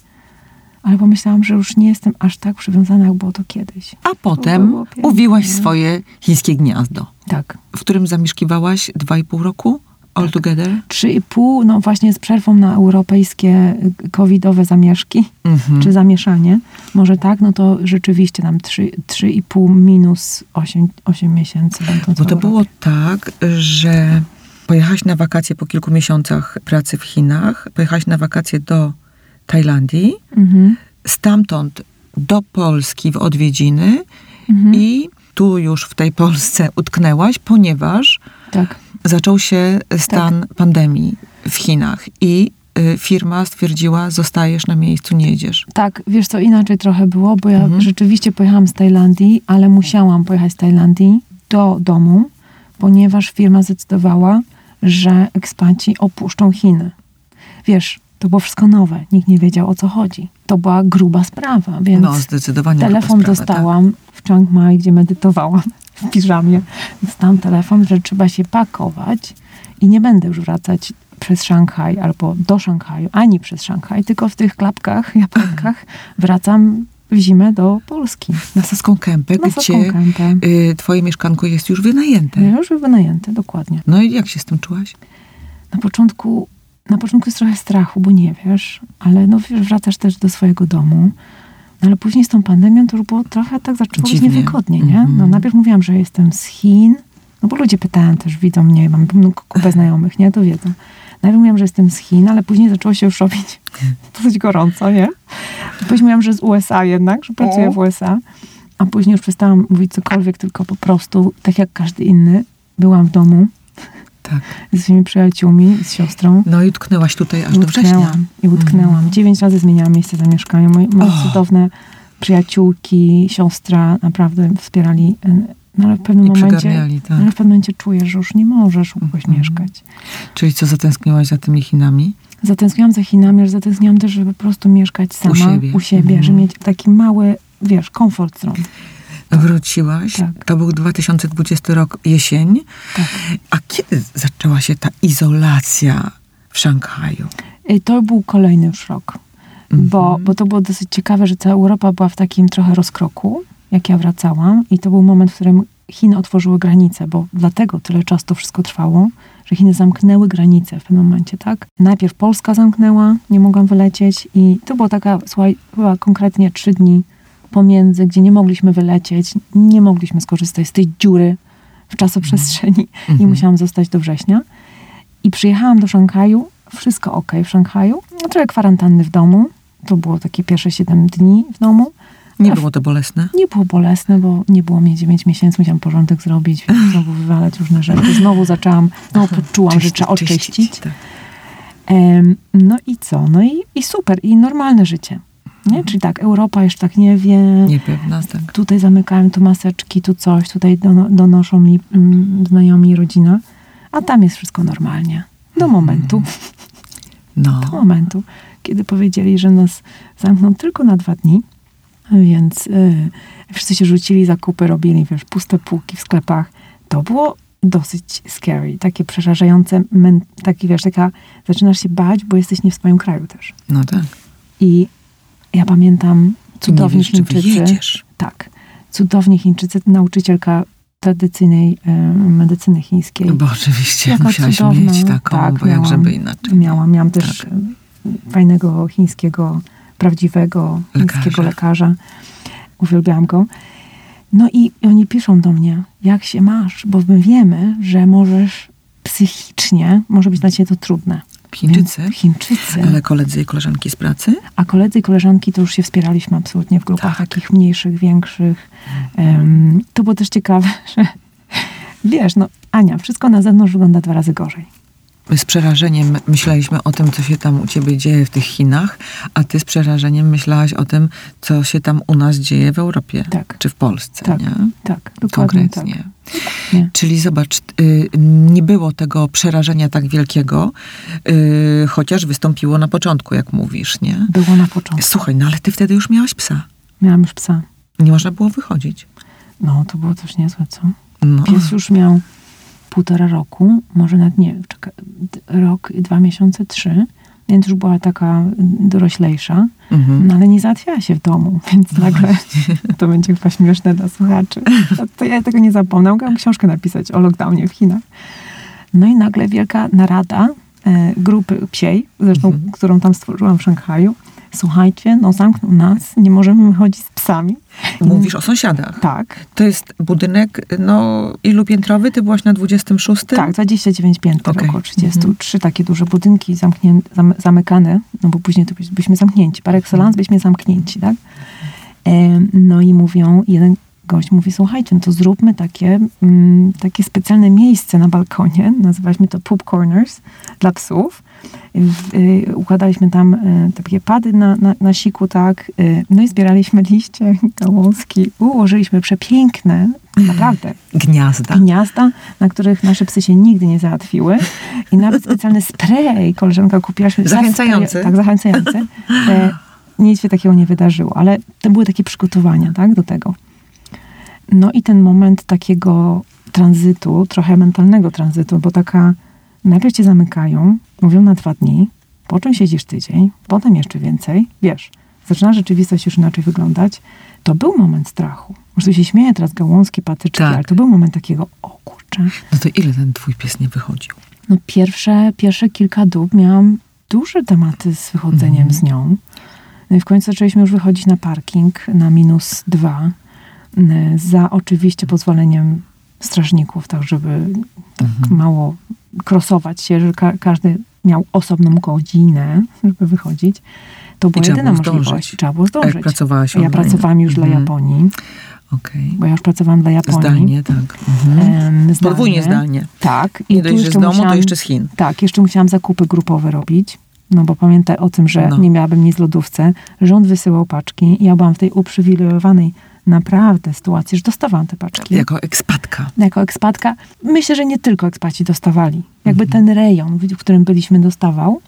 Ale pomyślałam, że już nie jestem aż tak przywiązana, jak było to kiedyś. A potem uwiłaś swoje chińskie gniazdo, Tak. w którym zamieszkiwałaś dwa i pół roku all together. Trzy i pół, no właśnie z przerwą na europejskie y, covidowe zamieszki, Mhm. czy zamieszanie, może tak, no to rzeczywiście tam trzy, trzy i pół minus osiem, osiem miesięcy. będąc Bo to było tak, że pojechałaś na wakacje po kilku miesiącach pracy w Chinach, pojechałaś na wakacje do Tajlandii, Mhm. stamtąd do Polski w odwiedziny Mhm. i tu już w tej Polsce utknęłaś, ponieważ Tak. zaczął się stan pandemii w Chinach i y, firma stwierdziła, zostajesz na miejscu, nie jedziesz. Tak, wiesz co, inaczej trochę było, bo ja Mhm. rzeczywiście pojechałam z Tajlandii, ale musiałam pojechać z Tajlandii do domu, ponieważ firma zdecydowała, że ekspaci opuszczą Chiny. Wiesz, to było wszystko nowe, nikt nie wiedział o co chodzi. To była gruba sprawa, więc No, zdecydowanie. telefon gruba sprawa, tak. dostałam w Chiang Mai, gdzie medytowałam w piżamie. Dostałam telefon, że trzeba się pakować i nie będę już wracać przez Szanghaj albo do Szanghaju, ani przez Szanghaj, tylko w tych klapkach, japonkach wracam w zimę do Polski. Na Saską Kępę, Na Saską gdzie Kępę. y, twoje mieszkanko jest już wynajęte. Już wynajęte, dokładnie. No i jak się z tym czułaś? Na początku, na początku jest trochę strachu, bo nie wiesz, ale no wiesz, wracasz też do swojego domu. No ale później z tą pandemią to już było trochę tak zaczęło być niewygodnie, nie? Mhm. No najpierw mówiłam, że jestem z Chin, no bo ludzie pytają też, widzą mnie, mam kupę znajomych, nie? To wiedzą. Najpierw mówiłam, że jestem z Chin, ale później zaczęło się już robić dosyć gorąco, nie? Później mówiłam, że z USA jednak, że pracuję w USA. A później już przestałam mówić cokolwiek, tylko po prostu, tak jak każdy inny, byłam w domu Tak. ze swoimi przyjaciółmi, z siostrą. No i utknęłaś tutaj aż I do września. utknęłam. I utknęłam. Dziewięć razy zmieniałam miejsce zamieszkania. Moje, moje Och. cudowne przyjaciółki, siostra naprawdę wspierali. y, No ale w pewnym I momencie, tak. ale w pewnym momencie czujesz, że już nie możesz u kogoś Mhm. mieszkać. Czyli co, zatęskniłaś za tymi Chinami? Zatęskniłam za Chinami, ale zatęskniłam też, żeby po prostu mieszkać sama siebie. u siebie, Mhm. żeby mieć taki mały, wiesz, komfort zone. Wróciłaś. Tak. To był 2020 rok, jesień. Tak. A kiedy zaczęła się ta izolacja w Szanghaju? I to był kolejny już rok. Bo, Mhm. bo to było dosyć ciekawe, że cała Europa była w takim trochę rozkroku, jak ja wracałam. I to był moment, w którym Chiny otworzyły granice, bo dlatego tyle czasu to wszystko trwało, że Chiny zamknęły granice w pewnym momencie, tak? Najpierw Polska zamknęła, nie mogłam wylecieć i to była taka, słuchaj, chyba konkretnie trzy dni pomiędzy, gdzie nie mogliśmy wylecieć, nie mogliśmy skorzystać z tej dziury w czasoprzestrzeni Mhm. i musiałam zostać do września. I przyjechałam do Szanghaju, wszystko ok w Szanghaju, no, trochę kwarantanny w domu, to było takie pierwsze 7 dni w domu. Nie było to bolesne? Nie było bolesne, bo nie było mnie 9 miesięcy, musiałam porządek zrobić, znowu wywalać różne rzeczy. Znowu zaczęłam, znowu poczułam, że trzeba oczyścić. tak. Em, no i co? No i, i super, i normalne życie. Nie? Czyli tak, Europa jeszcze tak nie wie. Niepewna, tak. Tutaj zamykałem tu maseczki, tu coś, tutaj dono, donoszą mi mm, znajomi rodzina. A tam jest wszystko normalnie. Do momentu, No. do momentu, kiedy powiedzieli, że nas zamkną tylko na dwa dni. Więc y, wszyscy się rzucili, zakupy robili, wiesz, puste półki w sklepach. To było dosyć scary, takie przerażające, taki, wiesz, taka, zaczynasz się bać, bo jesteś nie w swoim kraju też. No tak. I ja pamiętam cudowni nie wiesz, czy Chińczycy. Tak. Cudowni Chińczycy, nauczycielka tradycyjnej e, medycyny chińskiej. Bo oczywiście Jaka musiałaś cudowna. mieć taką, Tak, bo jak miałam. żeby inaczej. Miałam, miałam też Tak. fajnego chińskiego, prawdziwego Lekarza. chińskiego lekarza. Uwielbiałam go. No i oni piszą do mnie, jak się masz, bo my wiemy, że możesz psychicznie, może być dla ciebie to trudne. Chińczycy? Chińczycy. Ale koledzy i koleżanki z pracy? A koledzy i koleżanki to już się wspieraliśmy absolutnie w grupach Tak. takich mniejszych, większych. Em, to było też ciekawe, że wiesz, no Ania, wszystko na zewnątrz wygląda dwa razy gorzej. My z przerażeniem myśleliśmy o tym, co się tam u ciebie dzieje w tych Chinach, a ty z przerażeniem myślałaś o tym, co się tam u nas dzieje w Europie. Tak. Czy w Polsce, Tak, nie? tak, dokładnie Konkretnie. tak. Nie. Czyli zobacz, y, nie było tego przerażenia tak wielkiego, y, chociaż wystąpiło na początku, jak mówisz, nie? Było na początku. Słuchaj, no ale ty wtedy już miałaś psa. Miałam już psa. Nie można było wychodzić. No, to było coś niezłe, co? No. Pies już miał półtora roku, może nawet nie, czeka, rok dwa miesiące, trzy, więc już była taka doroślejsza. Mhm. No ale nie załatwiała się w domu, więc nagle to będzie chyba śmieszne dla słuchaczy. To, to ja tego nie zapomnę. Mogłam książkę napisać o lockdownie w Chinach. No i nagle wielka narada e, grupy psiej, zresztą, Mhm. którą tam stworzyłam w Szanghaju. Słuchajcie, no zamknął nas, nie możemy wychodzić z psami. Mówisz o sąsiadach. Tak, To jest budynek, no, ilu piętrowy? Ty byłaś na 26? tak, 29 pięter, Okej. około 30. Mhm. Takie duże budynki zamknię, zam, zamykane, no bo później to byśmy zamknięci. Par excellence byśmy zamknięci, tak? E, No i mówią, jeden gość mówi, słuchajcie, no to zróbmy takie, mm, takie specjalne miejsce na balkonie, nazywaliśmy to poop corners dla psów. Y, układaliśmy tam y, takie pady na, na, na siku, tak, y, no i zbieraliśmy liście, gałązki, ułożyliśmy przepiękne, naprawdę, Gniazda. gniazda, na których nasze psy się nigdy nie załatwiły. I nawet specjalny spray koleżanka kupiła. Zachęcający. Tak, zachęcający. E, nic się takiego nie wydarzyło, ale to były takie przygotowania, tak, do tego. No i ten moment takiego tranzytu, trochę mentalnego tranzytu, bo taka, najpierw cię zamykają, mówią na dwa dni, po czym siedzisz tydzień, potem jeszcze więcej, wiesz, zaczyna rzeczywistość już inaczej wyglądać. To był moment strachu. Może się śmieję teraz gałązki, patyczki, Tak. ale to był moment takiego, o kurczę. No to ile ten twój pies nie wychodził? No pierwsze, pierwsze kilka dób miałam duże tematy z wychodzeniem Mhm. z nią. No i w końcu zaczęliśmy już wychodzić na parking na minus dwa. N- Za oczywiście pozwoleniem strażników, tak żeby tak Mhm. mało krosować się, że ka- każdy miał osobną godzinę, żeby wychodzić. To była trzeba jedyna możliwość. Trzeba było A zdążyć. jak pracowałaś ja pracowałam już dla Mhm. Japonii, Okej. bo ja już pracowałam dla Japonii. Zdalnie, tak. Mhm. Em, Podwójnie zdalnie. Tak. Nie tu dość, że z domu, to musiałam- jeszcze z Chin. tak, jeszcze musiałam zakupy grupowe robić. No bo pamiętaj o tym, że No. nie miałabym nic w lodówce. Rząd wysyłał paczki. Ja byłam w tej uprzywilejowanej naprawdę sytuacji, że dostawałam te paczki. Jako ekspatka. Jako ekspatka. Myślę, że nie tylko ekspaci dostawali. Jakby Mhm. ten rejon, w którym byliśmy, dostawał.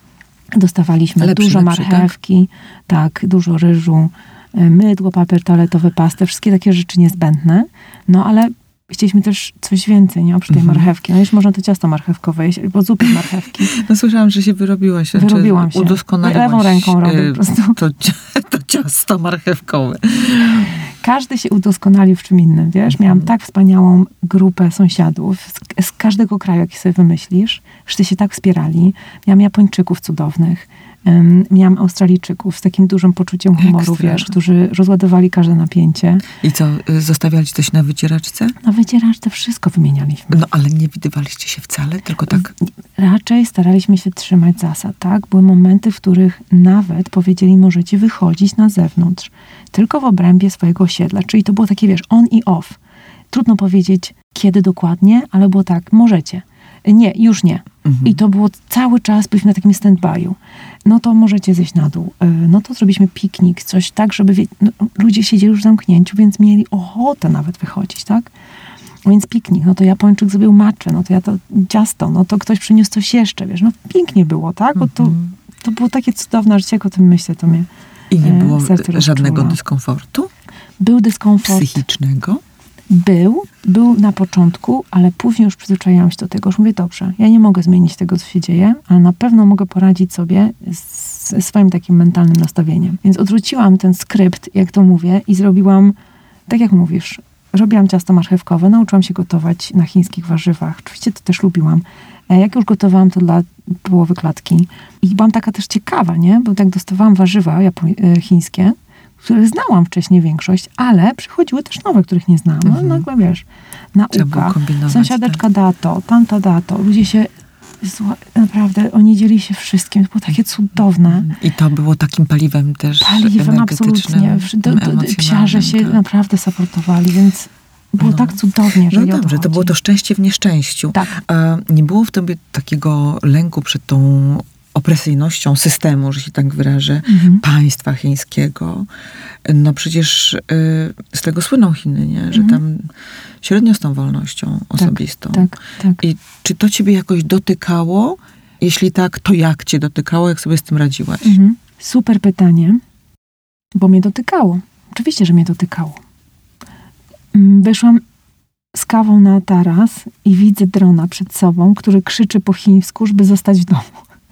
Dostawaliśmy Lepszy, dużo lepszy, tak? marchewki, tak? dużo ryżu, y, mydło, papier toaletowy, pastę, wszystkie takie rzeczy niezbędne. No ale chcieliśmy też coś więcej, nie? Oprócz tej Mhm. marchewki. No jeszcze można to ciasto marchewkowe jeść, bo zupy z marchewki. No słyszałam, że się wyrobiłaś. Wyrobiłam się. Udoskonaliłaś Lewą ręką robię e, po prostu. To, to ciasto marchewkowe. każdy się udoskonalił w czym innym, wiesz? Miałam tak wspaniałą grupę sąsiadów z, z każdego kraju, jaki sobie wymyślisz. Wszyscy się tak wspierali. Miałam Japończyków cudownych. Miałam Australijczyków z takim dużym poczuciem humoru, Ekstra. wiesz, którzy rozładowali każde napięcie. I co, y, zostawiali coś na wycieraczce? Na wycieraczce wszystko wymienialiśmy. No ale nie widywaliście się wcale, tylko tak... Raczej staraliśmy się trzymać zasad, tak? Były momenty, w których nawet powiedzieli, możecie wychodzić na zewnątrz, tylko w obrębie swojego osiedla. Czyli to było takie, wiesz, on i off. Trudno powiedzieć, kiedy dokładnie, ale było tak, możecie. Nie, już nie. Mhm. I to było cały czas, byliśmy na takim stand-by'u. No to możecie zejść na dół. Y, No to zrobiliśmy piknik, coś tak, żeby wie- no, ludzie siedzieli już w zamknięciu, więc mieli ochotę nawet wychodzić, tak? Więc piknik, no to Japończyk zrobił maczę, no to ja to ciasto, no to ktoś przyniósł coś jeszcze, wiesz, no pięknie było, tak? Bo to, Mhm. to było takie cudowne życie, jak o tym myślę, to mnie... I nie e, było żadnego dyskomfortu Był dyskomfort, psychicznego? Był, był na początku, ale później już przyzwyczaiłam się do tego, już mówię, dobrze, ja nie mogę zmienić tego, co się dzieje, ale na pewno mogę poradzić sobie ze swoim takim mentalnym nastawieniem. Więc odrzuciłam ten skrypt, jak to mówię, i zrobiłam, tak jak mówisz, robiłam ciasto marchewkowe, nauczyłam się gotować na chińskich warzywach. Oczywiście to też lubiłam. E, Jak już gotowałam, to dla połowy klatki. I byłam taka też ciekawa, nie? Bo tak dostawałam warzywa e, chińskie, których znałam wcześniej większość, ale przychodziły też nowe, których nie znałam. No, Mhm. nagle wiesz, nauka, sąsiadeczka da to, tamta da to. Ludzie się, naprawdę, oni dzieli się wszystkim. To było takie cudowne. tak. I to było takim paliwem też Paliwem absolutnie. Do, do, do, psiarze się tak. naprawdę supportowali, więc było No. tak cudownie, że No to dobrze, to chodzi. było to szczęście w nieszczęściu. Tak. A nie było w tobie takiego lęku przed tą opresyjnością systemu, że się tak wyrażę, Mhm. państwa chińskiego. No przecież y, z tego słyną Chiny, nie? że Mhm. tam średnio z tą wolnością osobistą. Tak, tak. I czy to ciebie jakoś dotykało? Jeśli tak, to jak cię dotykało? Jak sobie z tym radziłaś? Mhm. Super pytanie, bo mnie dotykało. Oczywiście, że mnie dotykało. Mm, Wyszłam z kawą na taras i widzę drona przed sobą, który krzyczy po chińsku, żeby zostać w domu.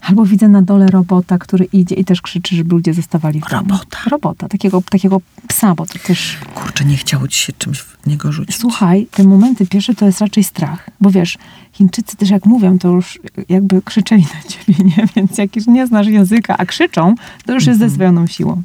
Albo widzę na dole robota, który idzie i też krzyczy, żeby ludzie zostawali w domu. Robota. Robota, takiego, takiego psa, bo to też Kurczę, nie chciało ci się czymś w niego rzucić. Słuchaj, te momenty pierwsze to jest raczej strach, bo wiesz, Chińczycy też jak mówią, to już jakby krzyczeli na ciebie, nie? Więc jak już nie znasz języka, a krzyczą, to już jest ze zdwojoną siłą.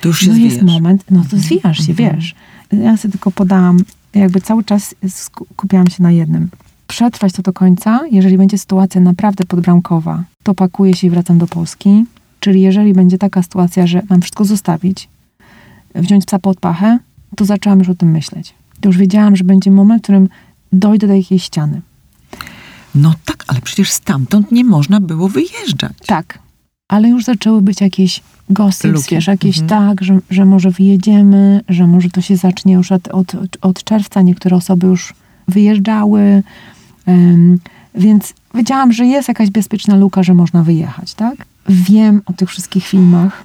To już się No jest moment, no to zwijasz się, Mhm. wiesz. Ja sobie tylko podałam, jakby cały czas skupiałam się na jednym. Przetrwać to do końca, jeżeli będzie sytuacja naprawdę podbramkowa, to pakuję się i wracam do Polski. Czyli jeżeli będzie taka sytuacja, że mam wszystko zostawić, wziąć psa pod pachę, to zaczęłam już o tym myśleć. To już wiedziałam, że będzie moment, w którym dojdę do jakiejś ściany. No tak, ale przecież stamtąd nie można było wyjeżdżać. Tak, ale już zaczęły być jakieś gossips, wiesz, jakieś Mhm. tak, że, że może wyjedziemy, że może to się zacznie już od, od, od czerwca. Niektóre osoby już wyjeżdżały, więc wiedziałam, że jest jakaś bezpieczna luka, że można wyjechać, tak? Wiem o tych wszystkich filmach,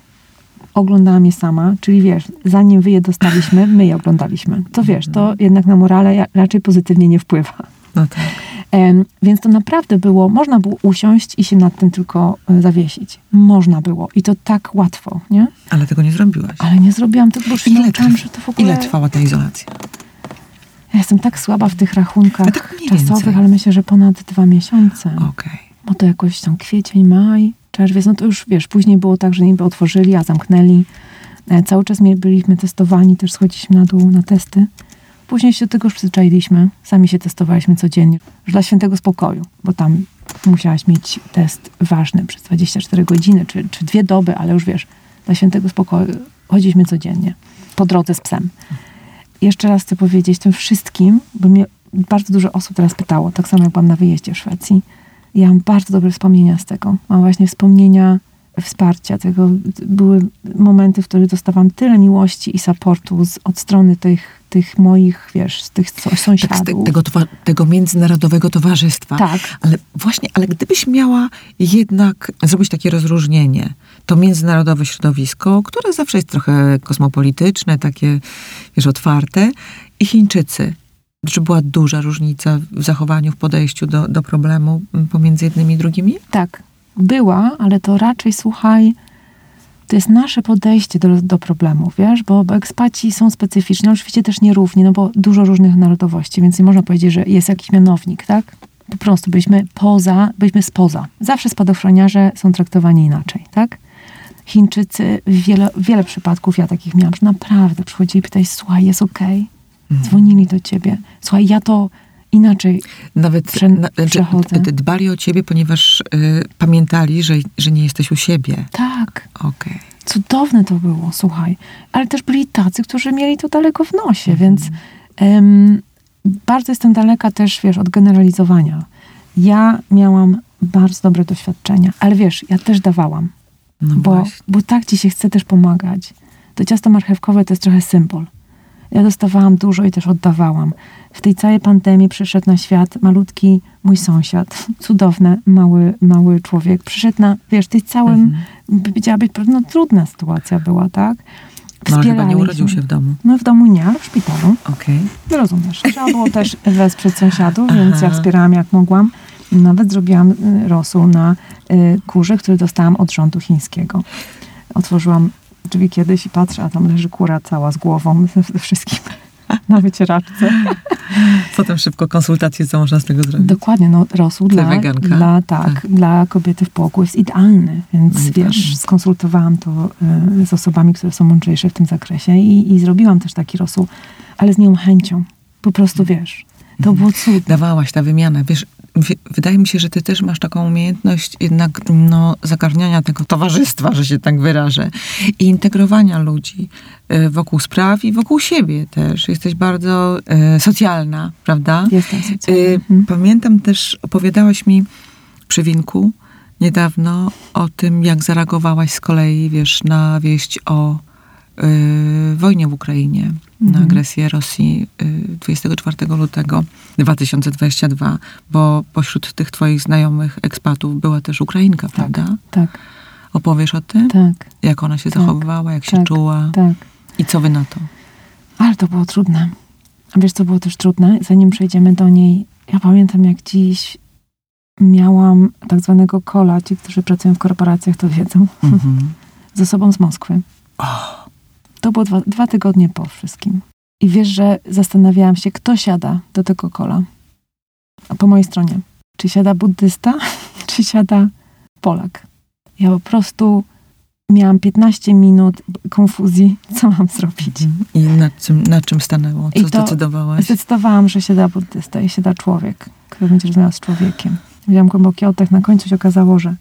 oglądałam je sama, czyli wiesz, zanim wy je dostaliśmy, my je oglądaliśmy. To wiesz, to Mhm. jednak na morale raczej pozytywnie nie wpływa. No tak. Więc to naprawdę było, można było usiąść i się nad tym tylko e, zawiesić. Można było. I to tak łatwo, nie? Ale tego nie zrobiłaś. Ale nie zrobiłam tego, bo się Ile że to w ogóle... Ile trwała ta izolacja? Ja jestem tak słaba w tych rachunkach tak czasowych, ale myślę, że ponad dwa miesiące. Okej. Bo to jakoś tam kwiecień, maj, czerwiec, no to już wiesz, później było tak, że niby otworzyli, a zamknęli. E, Cały czas byliśmy testowani, też schodziliśmy na dół na testy. Później się do tego już przyzwyczailiśmy. Sami się testowaliśmy codziennie. Już dla świętego spokoju, bo tam musiałaś mieć test ważny przez 24 godziny, czy, czy dwie doby, ale już wiesz, dla świętego spokoju chodziliśmy codziennie. Po drodze z psem. Jeszcze raz chcę powiedzieć tym wszystkim, bo mnie bardzo dużo osób teraz pytało, tak samo jak byłam na wyjeździe w Szwecji. Ja mam bardzo dobre wspomnienia z tego. Mam właśnie wspomnienia wsparcia tego. Były momenty, w których dostawałam tyle miłości i supportu z, od strony tych, tych moich, wiesz, z tych Tak, sąsiadów. te, tego, tego międzynarodowego towarzystwa. Tak. Ale właśnie, ale gdybyś miała jednak zrobić takie rozróżnienie, to międzynarodowe środowisko, które zawsze jest trochę kosmopolityczne, takie, wiesz, otwarte, i Chińczycy. Czy była duża różnica w zachowaniu, w podejściu do, do problemu pomiędzy jednymi i drugimi? Tak, była, ale to raczej, słuchaj, To jest nasze podejście do, do problemów, wiesz, bo, bo ekspaci są specyficzni, oczywiście też nierówni, no bo dużo różnych narodowości, więc nie można powiedzieć, że jest jakiś mianownik, tak? Po prostu byliśmy poza, byliśmy spoza. Zawsze spadochroniarze są traktowani inaczej, tak? Chińczycy, wiele, wiele przypadków ja takich miałam, że naprawdę przychodzili i pytali, słuchaj, jest okej? Okay? Dzwonili do ciebie. Słuchaj, ja to inaczej Nawet prze, na, przechodzę. dbali o ciebie, ponieważ y, pamiętali, że, że nie jesteś u siebie. Tak. Okej. Okay. Cudowne to było, słuchaj. Ale też byli tacy, którzy mieli to daleko w nosie, mm. więc um, bardzo jestem daleka też, wiesz, od generalizowania. Ja miałam bardzo dobre doświadczenia, ale wiesz, ja też dawałam. No bo, bo tak ci się chce też pomagać. To ciasto marchewkowe to jest trochę symbol. Ja dostawałam dużo i też oddawałam. W tej całej pandemii przyszedł na świat malutki mój sąsiad, cudowny, mały, mały człowiek. Przyszedł na, wiesz, tej całym, mhm. powiedziałabyś, no trudna sytuacja była, tak? No ale chyba nie urodził się w domu. No w domu nie, w szpitalu. Okej. Okay. Rozumiesz. Trzeba było też wesprzeć sąsiadów, więc Aha. ja wspierałam jak mogłam. Nawet zrobiłam y, rosół na y, kurze, który dostałam od rządu chińskiego. Otworzyłam drzwi kiedyś i patrzę, a tam leży kura cała z głową, ze wszystkim na wycieraczce. Potem szybko konsultacje, co można z tego zrobić. Dokładnie, no rosół dla, dla, tak, tak, dla kobiety w płogu jest idealny, więc no wiesz, skonsultowałam to y, z osobami, które są mądrzejsze w tym zakresie i, i zrobiłam też taki rosół, ale z nią chęcią. Po prostu, wiesz, to było cud. Dawałaś ta wymiana. Wiesz, wydaje mi się, że ty też masz taką umiejętność jednak no, zagarniania tego towarzystwa, że się tak wyrażę, i integrowania ludzi e, wokół spraw i wokół siebie też. Jesteś bardzo e, socjalna, prawda? Jestem socjalna. E, mhm. Pamiętam też, opowiadałaś mi przy winku niedawno o tym, jak zareagowałaś z kolei, wiesz, na wieść o y, wojnie w Ukrainie, mhm. na agresję Rosji y, 24 lutego 2022, bo pośród tych twoich znajomych ekspatów była też Ukrainka, tak, prawda? Tak. Opowiesz o tym? Tak. Jak ona się tak, zachowywała, jak tak, się czuła? Tak. I co wy na to? Ale to było trudne. A wiesz, co było też trudne? Zanim przejdziemy do niej, ja pamiętam jak dziś miałam tak zwanego kola, ci, którzy pracują w korporacjach, to wiedzą, mhm. z osobą z Moskwy. Oh. To było dwa, dwa tygodnie po wszystkim. I wiesz, że zastanawiałam się, kto siada do tego kola. A po mojej stronie. Czy siada buddysta, czy siada Polak. Ja po prostu miałam 15 minut konfuzji, co mam zrobić. Mhm. I nad czym, nad czym stanęło? Co I zdecydowałaś? Zdecydowałam, że siada buddysta i siada człowiek, który będzie rozmawiał z człowiekiem. Wziąłam głęboki oddech. Na końcu się okazało, że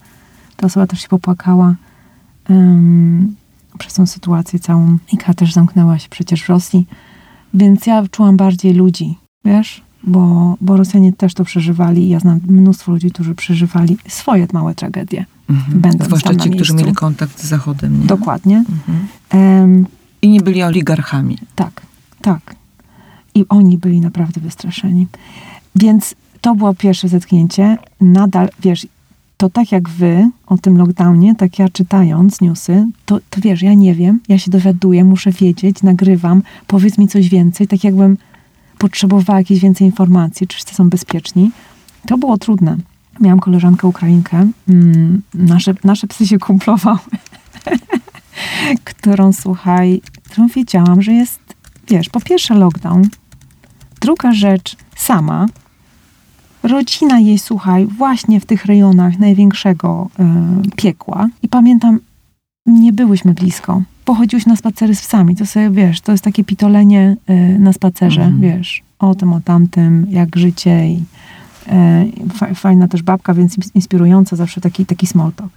ta osoba też się popłakała. Um, przez tą sytuację całą. Ika też zamknęła się przecież w Rosji. Więc ja czułam bardziej ludzi, wiesz? Bo, bo Rosjanie też to przeżywali. Ja znam mnóstwo ludzi, którzy przeżywali swoje małe tragedie. Mhm. Będąc Zwłaszcza ci, którzy mieli kontakt z Zachodem. Nie? Dokładnie. Mhm. Um, I nie byli oligarchami. Tak, tak. I oni byli naprawdę wystraszeni. Więc to było pierwsze zetknięcie. Nadal, wiesz, to tak jak wy o tym lockdownie, tak ja czytając newsy, to, to wiesz, ja nie wiem, ja się dowiaduję, muszę wiedzieć, nagrywam, powiedz mi coś więcej, tak jakbym potrzebowała jakiejś więcej informacji, czy wszyscy są bezpieczni. To było trudne. Miałam koleżankę Ukrainkę, mm, nasze, nasze psy się kumplowały, którą, słuchaj, którą wiedziałam, że jest, wiesz, po pierwsze lockdown, druga rzecz, sama, rodzina jej, słuchaj, właśnie w tych rejonach największego y, piekła. I pamiętam, nie byłyśmy blisko. Pochodziłyśmy na spacery z psami. To sobie, wiesz, to jest takie pitolenie y, na spacerze, mm. wiesz, o tym, o tamtym, jak życie i y, fajna też babka, więc inspirująca, zawsze taki, taki small talk.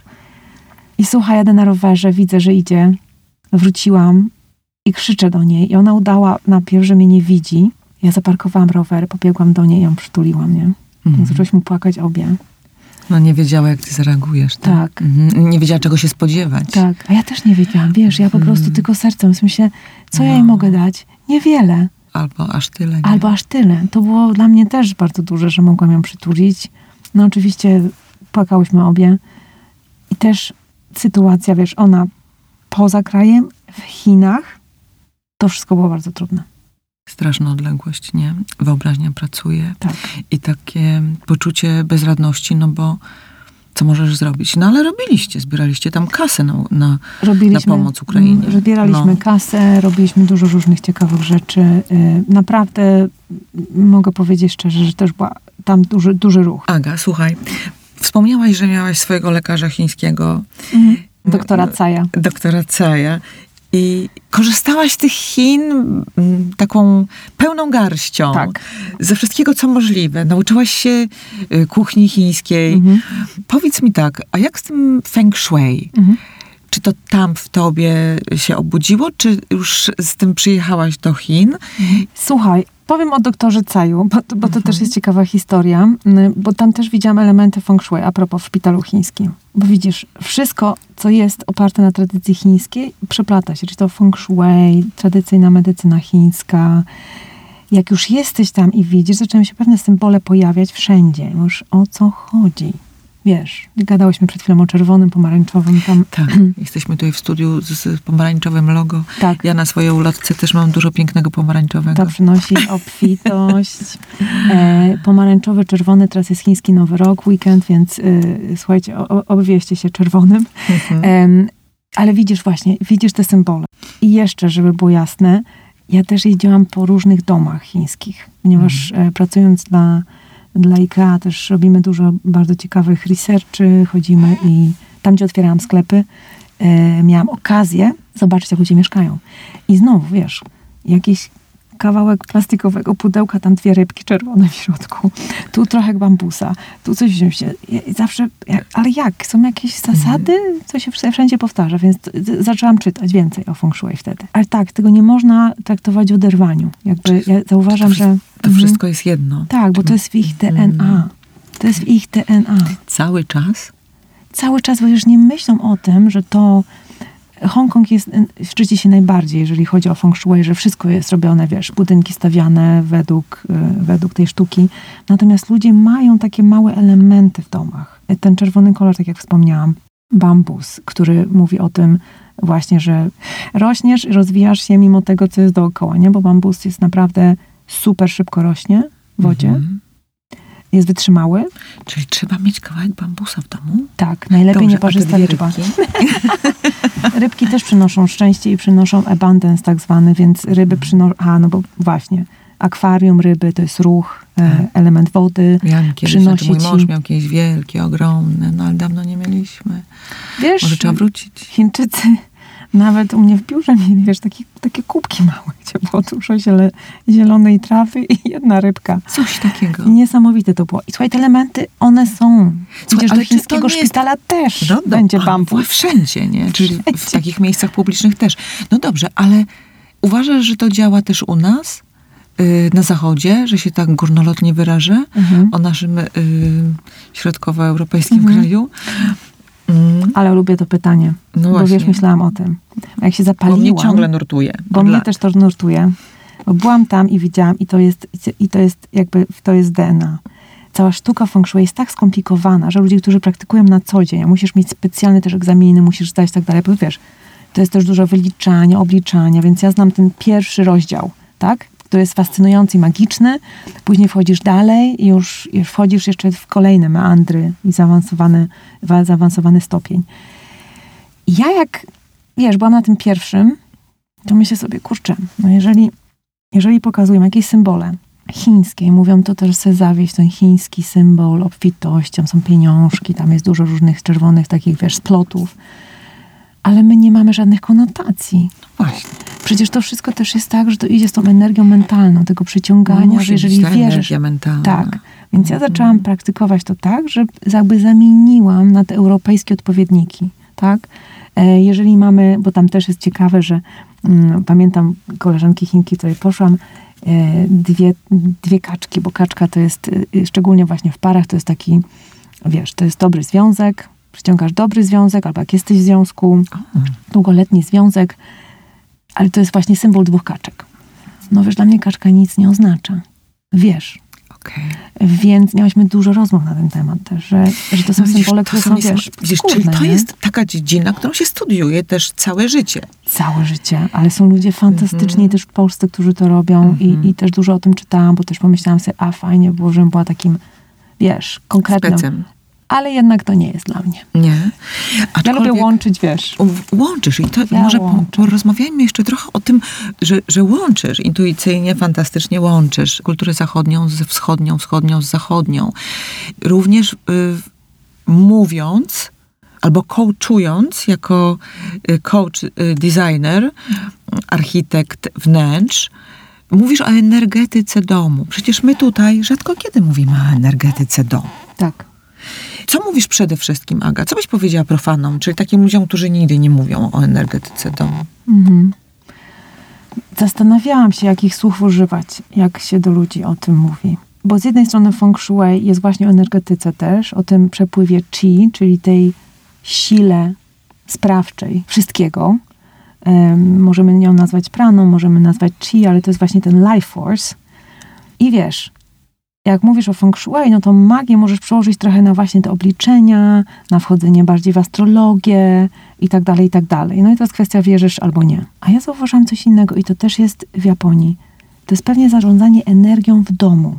I słuchaj, jadę na rowerze, widzę, że idzie. Wróciłam i krzyczę do niej. I ona udała najpierw, że mnie nie widzi. Ja zaparkowałam rower, pobiegłam do niej i ją przytuliłam, nie? Mhm. Zaczęłyśmy płakać obie. No nie wiedziała, jak ty zareagujesz. Tak. tak. Mhm. Nie wiedziała, czego się spodziewać. Tak, a ja też nie wiedziałam. Wiesz, ja po mhm. prostu tylko sercem myślę, co no. ja jej no. mogę dać? Niewiele. Albo aż tyle. Nie? Albo aż tyle. To było dla mnie też bardzo duże, że mogłam ją przytulić. No oczywiście płakałyśmy obie. I też sytuacja, wiesz, ona poza krajem, w Chinach, to wszystko było bardzo trudne straszna odległość, nie? Wyobraźnia pracuje. Tak. I takie poczucie bezradności, no bo co możesz zrobić. No ale robiliście, zbieraliście tam kasę na, na, na pomoc Ukrainie. Zbieraliśmy No. kasę, robiliśmy dużo różnych ciekawych rzeczy. Y, Naprawdę mogę powiedzieć szczerze, że też była tam duży, duży ruch. Aga, słuchaj, wspomniałaś, że miałaś swojego lekarza chińskiego, Doktora Caja. doktora Caja. I korzystałaś z tych Chin mm, taką pełną garścią. Tak. Ze wszystkiego, co możliwe. Nauczyłaś się y, kuchni chińskiej. Mhm. Powiedz mi tak, a jak z tym feng shui? Mhm. Czy to tam w tobie się obudziło, czy już z tym przyjechałaś do Chin? Słuchaj, powiem o doktorze Caju, bo, to- bo to też jest ciekawa historia, bo tam też widziałam elementy feng shui a propos w szpitalu chińskim. Bo widzisz, wszystko, co jest oparte na tradycji chińskiej, przeplata się. Czyli to feng shui, tradycyjna medycyna chińska. Jak już jesteś tam i widzisz, zaczynają się pewne symbole pojawiać wszędzie. Już o co chodzi? Wiesz, gadałyśmy przed chwilą o czerwonym, pomarańczowym, tam Tak, jesteśmy tutaj w studiu z, z pomarańczowym logo. tak. Ja na swojej ulotce też mam dużo pięknego pomarańczowego. To przynosi obfitość. E, pomarańczowy, czerwony, teraz jest chiński Nowy Rok, weekend, więc y, słuchajcie, o- obwieście się czerwonym. Mhm. Em, ale widzisz właśnie, widzisz te symbole. I jeszcze, żeby było jasne, ja też jeździłam po różnych domach chińskich, ponieważ e, pracując dla, dla IKEA też robimy dużo bardzo ciekawych researchy, chodzimy i tam, gdzie otwierałam sklepy, e, miałam okazję zobaczyć, jak ludzie mieszkają. I znowu, wiesz, jakiś kawałek plastikowego pudełka, tam dwie rybki czerwone w środku, tu trochę bambusa, tu coś wziąć. Zawsze, ale jak? Są jakieś zasady? Co się wsz- wszędzie powtarza, więc zaczęłam czytać więcej o feng shui wtedy. Ale tak, tego nie można traktować w oderwaniu. Jakby ja zauważam, To że... To Mhm. wszystko jest jedno. Tak, bo to jest w ich DNA. To jest w ich DNA. Cały czas? Cały czas, bo już nie myślą o tym, że to Hongkong jest, szczyci się najbardziej, jeżeli chodzi o feng shui, że wszystko jest robione, wiesz, budynki stawiane według, y, według tej sztuki. Natomiast ludzie mają takie małe elementy w domach. Ten czerwony kolor, tak jak wspomniałam, bambus, który mówi o tym właśnie, że rośniesz i rozwijasz się mimo tego, co jest dookoła, nie? Bo bambus jest naprawdę super szybko rośnie w wodzie, Mhm. Jest wytrzymały. Czyli trzeba mieć kawałek bambusa w domu? Tak, najlepiej Dobrze, nieparzysta liczba. rybki? Rybki też przynoszą szczęście i przynoszą abundance tak zwany, więc ryby przynoszą, a no bo właśnie, akwarium ryby to jest ruch, e, element wody. Miałam kiedyś, Przynosi znaczy mój mąż miał jakieś wielkie, ogromne, no ale dawno nie mieliśmy. Wiesz, Może trzeba wrócić. Chińczycy nawet u mnie w biurze mieli, wiesz, takie, takie kubki małe, gdzie było dużo ziele, zielonej trawy i jedna rybka. Coś takiego. I niesamowite to było. I słuchaj, te elementy, one są. Idziesz ale do chińskiego jest- szpitala też No, no, będzie bambus. Wszędzie, nie? Czyli w takich miejscach publicznych też. No dobrze, ale uważasz, że to działa też u nas? y, Na zachodzie, że się tak górnolotnie wyrażę Mhm. o naszym y, środkowoeuropejskim Mhm. kraju. Mm, Ale lubię to pytanie, no bo właśnie, wiesz, myślałam o tym. Jak się bo mnie zapaliłam, ciągle nurtuje. bo mnie lat. też to nurtuje. Bo byłam tam i widziałam i to jest, i to jest jakby, to jest DNA. Cała sztuka feng shui jest tak skomplikowana, że ludzie, którzy praktykują na co dzień, a musisz mieć specjalne też egzaminy, musisz zdać i tak dalej, bo wiesz, to jest też dużo wyliczania, obliczania, więc ja znam ten pierwszy rozdział, tak? Który jest fascynujący i magiczny. Później wchodzisz dalej i już, już wchodzisz jeszcze w kolejne meandry i zaawansowany, wa- zaawansowany stopień. I ja jak, wiesz, byłam na tym pierwszym, to myślę sobie, kurczę, no jeżeli, jeżeli pokazują jakieś symbole chińskie mówią to też chce zawieść ten chiński symbol obfitością, są pieniążki, tam jest dużo różnych czerwonych takich, wiesz, splotów, ale my nie mamy żadnych konotacji. Właśnie. Przecież to wszystko też jest tak, że to idzie z tą energią mentalną, tego przyciągania, Musi że być jeżeli ta wierzysz, energia mentalna. tak. Więc ja Mhm. zaczęłam praktykować to tak, że jakby zamieniłam na te europejskie odpowiedniki, tak? E, Jeżeli mamy, bo tam też jest ciekawe, że mm, pamiętam koleżanki Chinki, której poszłam, e, dwie, dwie kaczki, bo kaczka to jest, e, szczególnie właśnie w parach, to jest taki, wiesz, to jest dobry związek, przyciągasz dobry związek, albo jak jesteś w związku, długoletni związek, ale to jest właśnie symbol dwóch kaczek. No wiesz, dla mnie kaczka nic nie oznacza. Wiesz, okej. więc miałyśmy dużo rozmów na ten temat też, że, że to są No widzisz, symbole, które są wiesz, Widzisz, czyli skórne, to nie? jest taka dziedzina, którą się studiuje też całe życie. Całe życie, ale są ludzie fantastyczni Mhm. też w Polsce, którzy to robią Mhm. i, i też dużo o tym czytałam, bo też pomyślałam sobie, a fajnie było, żebym była takim, wiesz, konkretnym, Specem. Ale jednak to nie jest dla mnie. Nie. Ja lubię łączyć, wiesz. Łączysz i to ja może porozmawiajmy jeszcze trochę o tym, że, że łączysz intuicyjnie, fantastycznie łączysz kulturę zachodnią z wschodnią, wschodnią z zachodnią. Również y, mówiąc albo coachując jako y, coach, y, designer, architekt wnętrz, mówisz o energetyce domu. Przecież my tutaj rzadko kiedy mówimy o energetyce domu. Tak. Co mówisz przede wszystkim, Aga? Co byś powiedziała profanom, czyli takim ludziom, którzy nigdy nie mówią o energetyce domu? Mhm. Zastanawiałam się, jakich słów używać, jak się do ludzi o tym mówi. Bo z jednej strony feng shui jest właśnie o energetyce też, o tym przepływie chi, czyli tej sile sprawczej wszystkiego. Um, możemy ją nazwać praną, możemy nazwać chi, ale to jest właśnie ten life force. I wiesz, jak mówisz o feng shui, no to magię możesz przełożyć trochę na właśnie te obliczenia, na wchodzenie bardziej w astrologię i tak dalej, i tak dalej. No i to kwestia wierzysz albo nie. A ja zauważyłam coś innego i to też jest w Japonii. To jest pewnie zarządzanie energią w domu.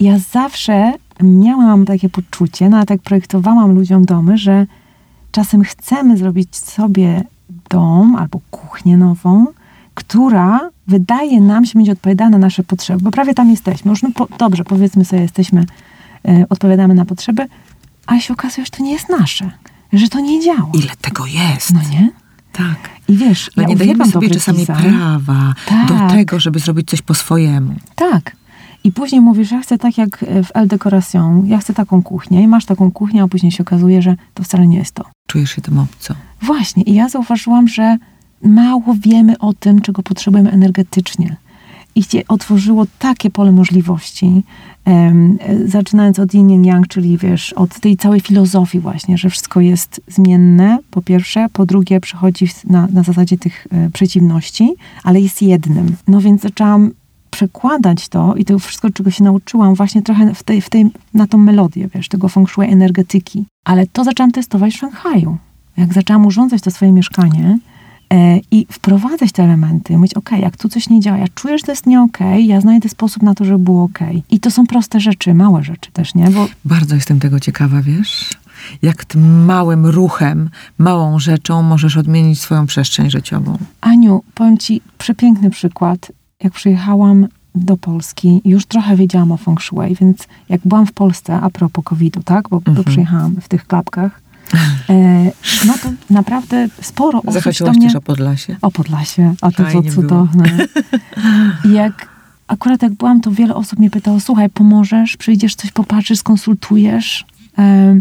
Ja zawsze miałam takie poczucie, nawet jak projektowałam ludziom domy, że czasem chcemy zrobić sobie dom albo kuchnię nową, która wydaje nam się będzie odpowiadała na nasze potrzeby, bo prawie tam jesteśmy. Już no, po, dobrze, powiedzmy sobie, jesteśmy, e, odpowiadamy na potrzeby, a się okazuje, że to nie jest nasze, że to nie działa. Ile tego jest? No nie? Tak. I wiesz, Ale ja nie dajemy sobie czasami design. prawa tak. do tego, żeby zrobić coś po swojemu. Tak. I później mówisz, ja chcę tak jak w El Decoration, ja chcę taką kuchnię i masz taką kuchnię, a później się okazuje, że to wcale nie jest to. Czujesz się tym obco. Właśnie. I ja zauważyłam, że mało wiemy o tym, czego potrzebujemy energetycznie. I się otworzyło takie pole możliwości, um, zaczynając od yin yang, czyli wiesz, od tej całej filozofii właśnie, że wszystko jest zmienne, po pierwsze, po drugie przychodzi na, na zasadzie tych e, przeciwności, ale jest jednym. No więc zaczęłam przekładać to i to wszystko, czego się nauczyłam, właśnie trochę w tej, w tej, na tą melodię, wiesz, tego feng shui energetyki. Ale to zaczęłam testować w Szanghaju. Jak zaczęłam urządzać to swoje mieszkanie, i wprowadzać te elementy, mówić, ok, jak tu coś nie działa, ja czuję, że to jest nie ok, ja znajdę sposób na to, żeby było ok. I to są proste rzeczy, małe rzeczy też, nie? Bo... Bardzo jestem tego ciekawa, wiesz? Jak tym małym ruchem, małą rzeczą możesz odmienić swoją przestrzeń życiową. Aniu, powiem ci przepiękny przykład jak przyjechałam do Polski, już trochę wiedziałam o feng shui, więc jak byłam w Polsce, a propos COVID-u, tak, bo, mhm. przyjechałam w tych klapkach, e, no to naprawdę sporo osób Zachodziłaś mnie... też o Podlasie. O Podlasie, a to co cudowne. I jak, akurat jak byłam, to wiele osób mnie pytało, słuchaj, pomożesz, przyjdziesz, coś popatrzysz, skonsultujesz? E,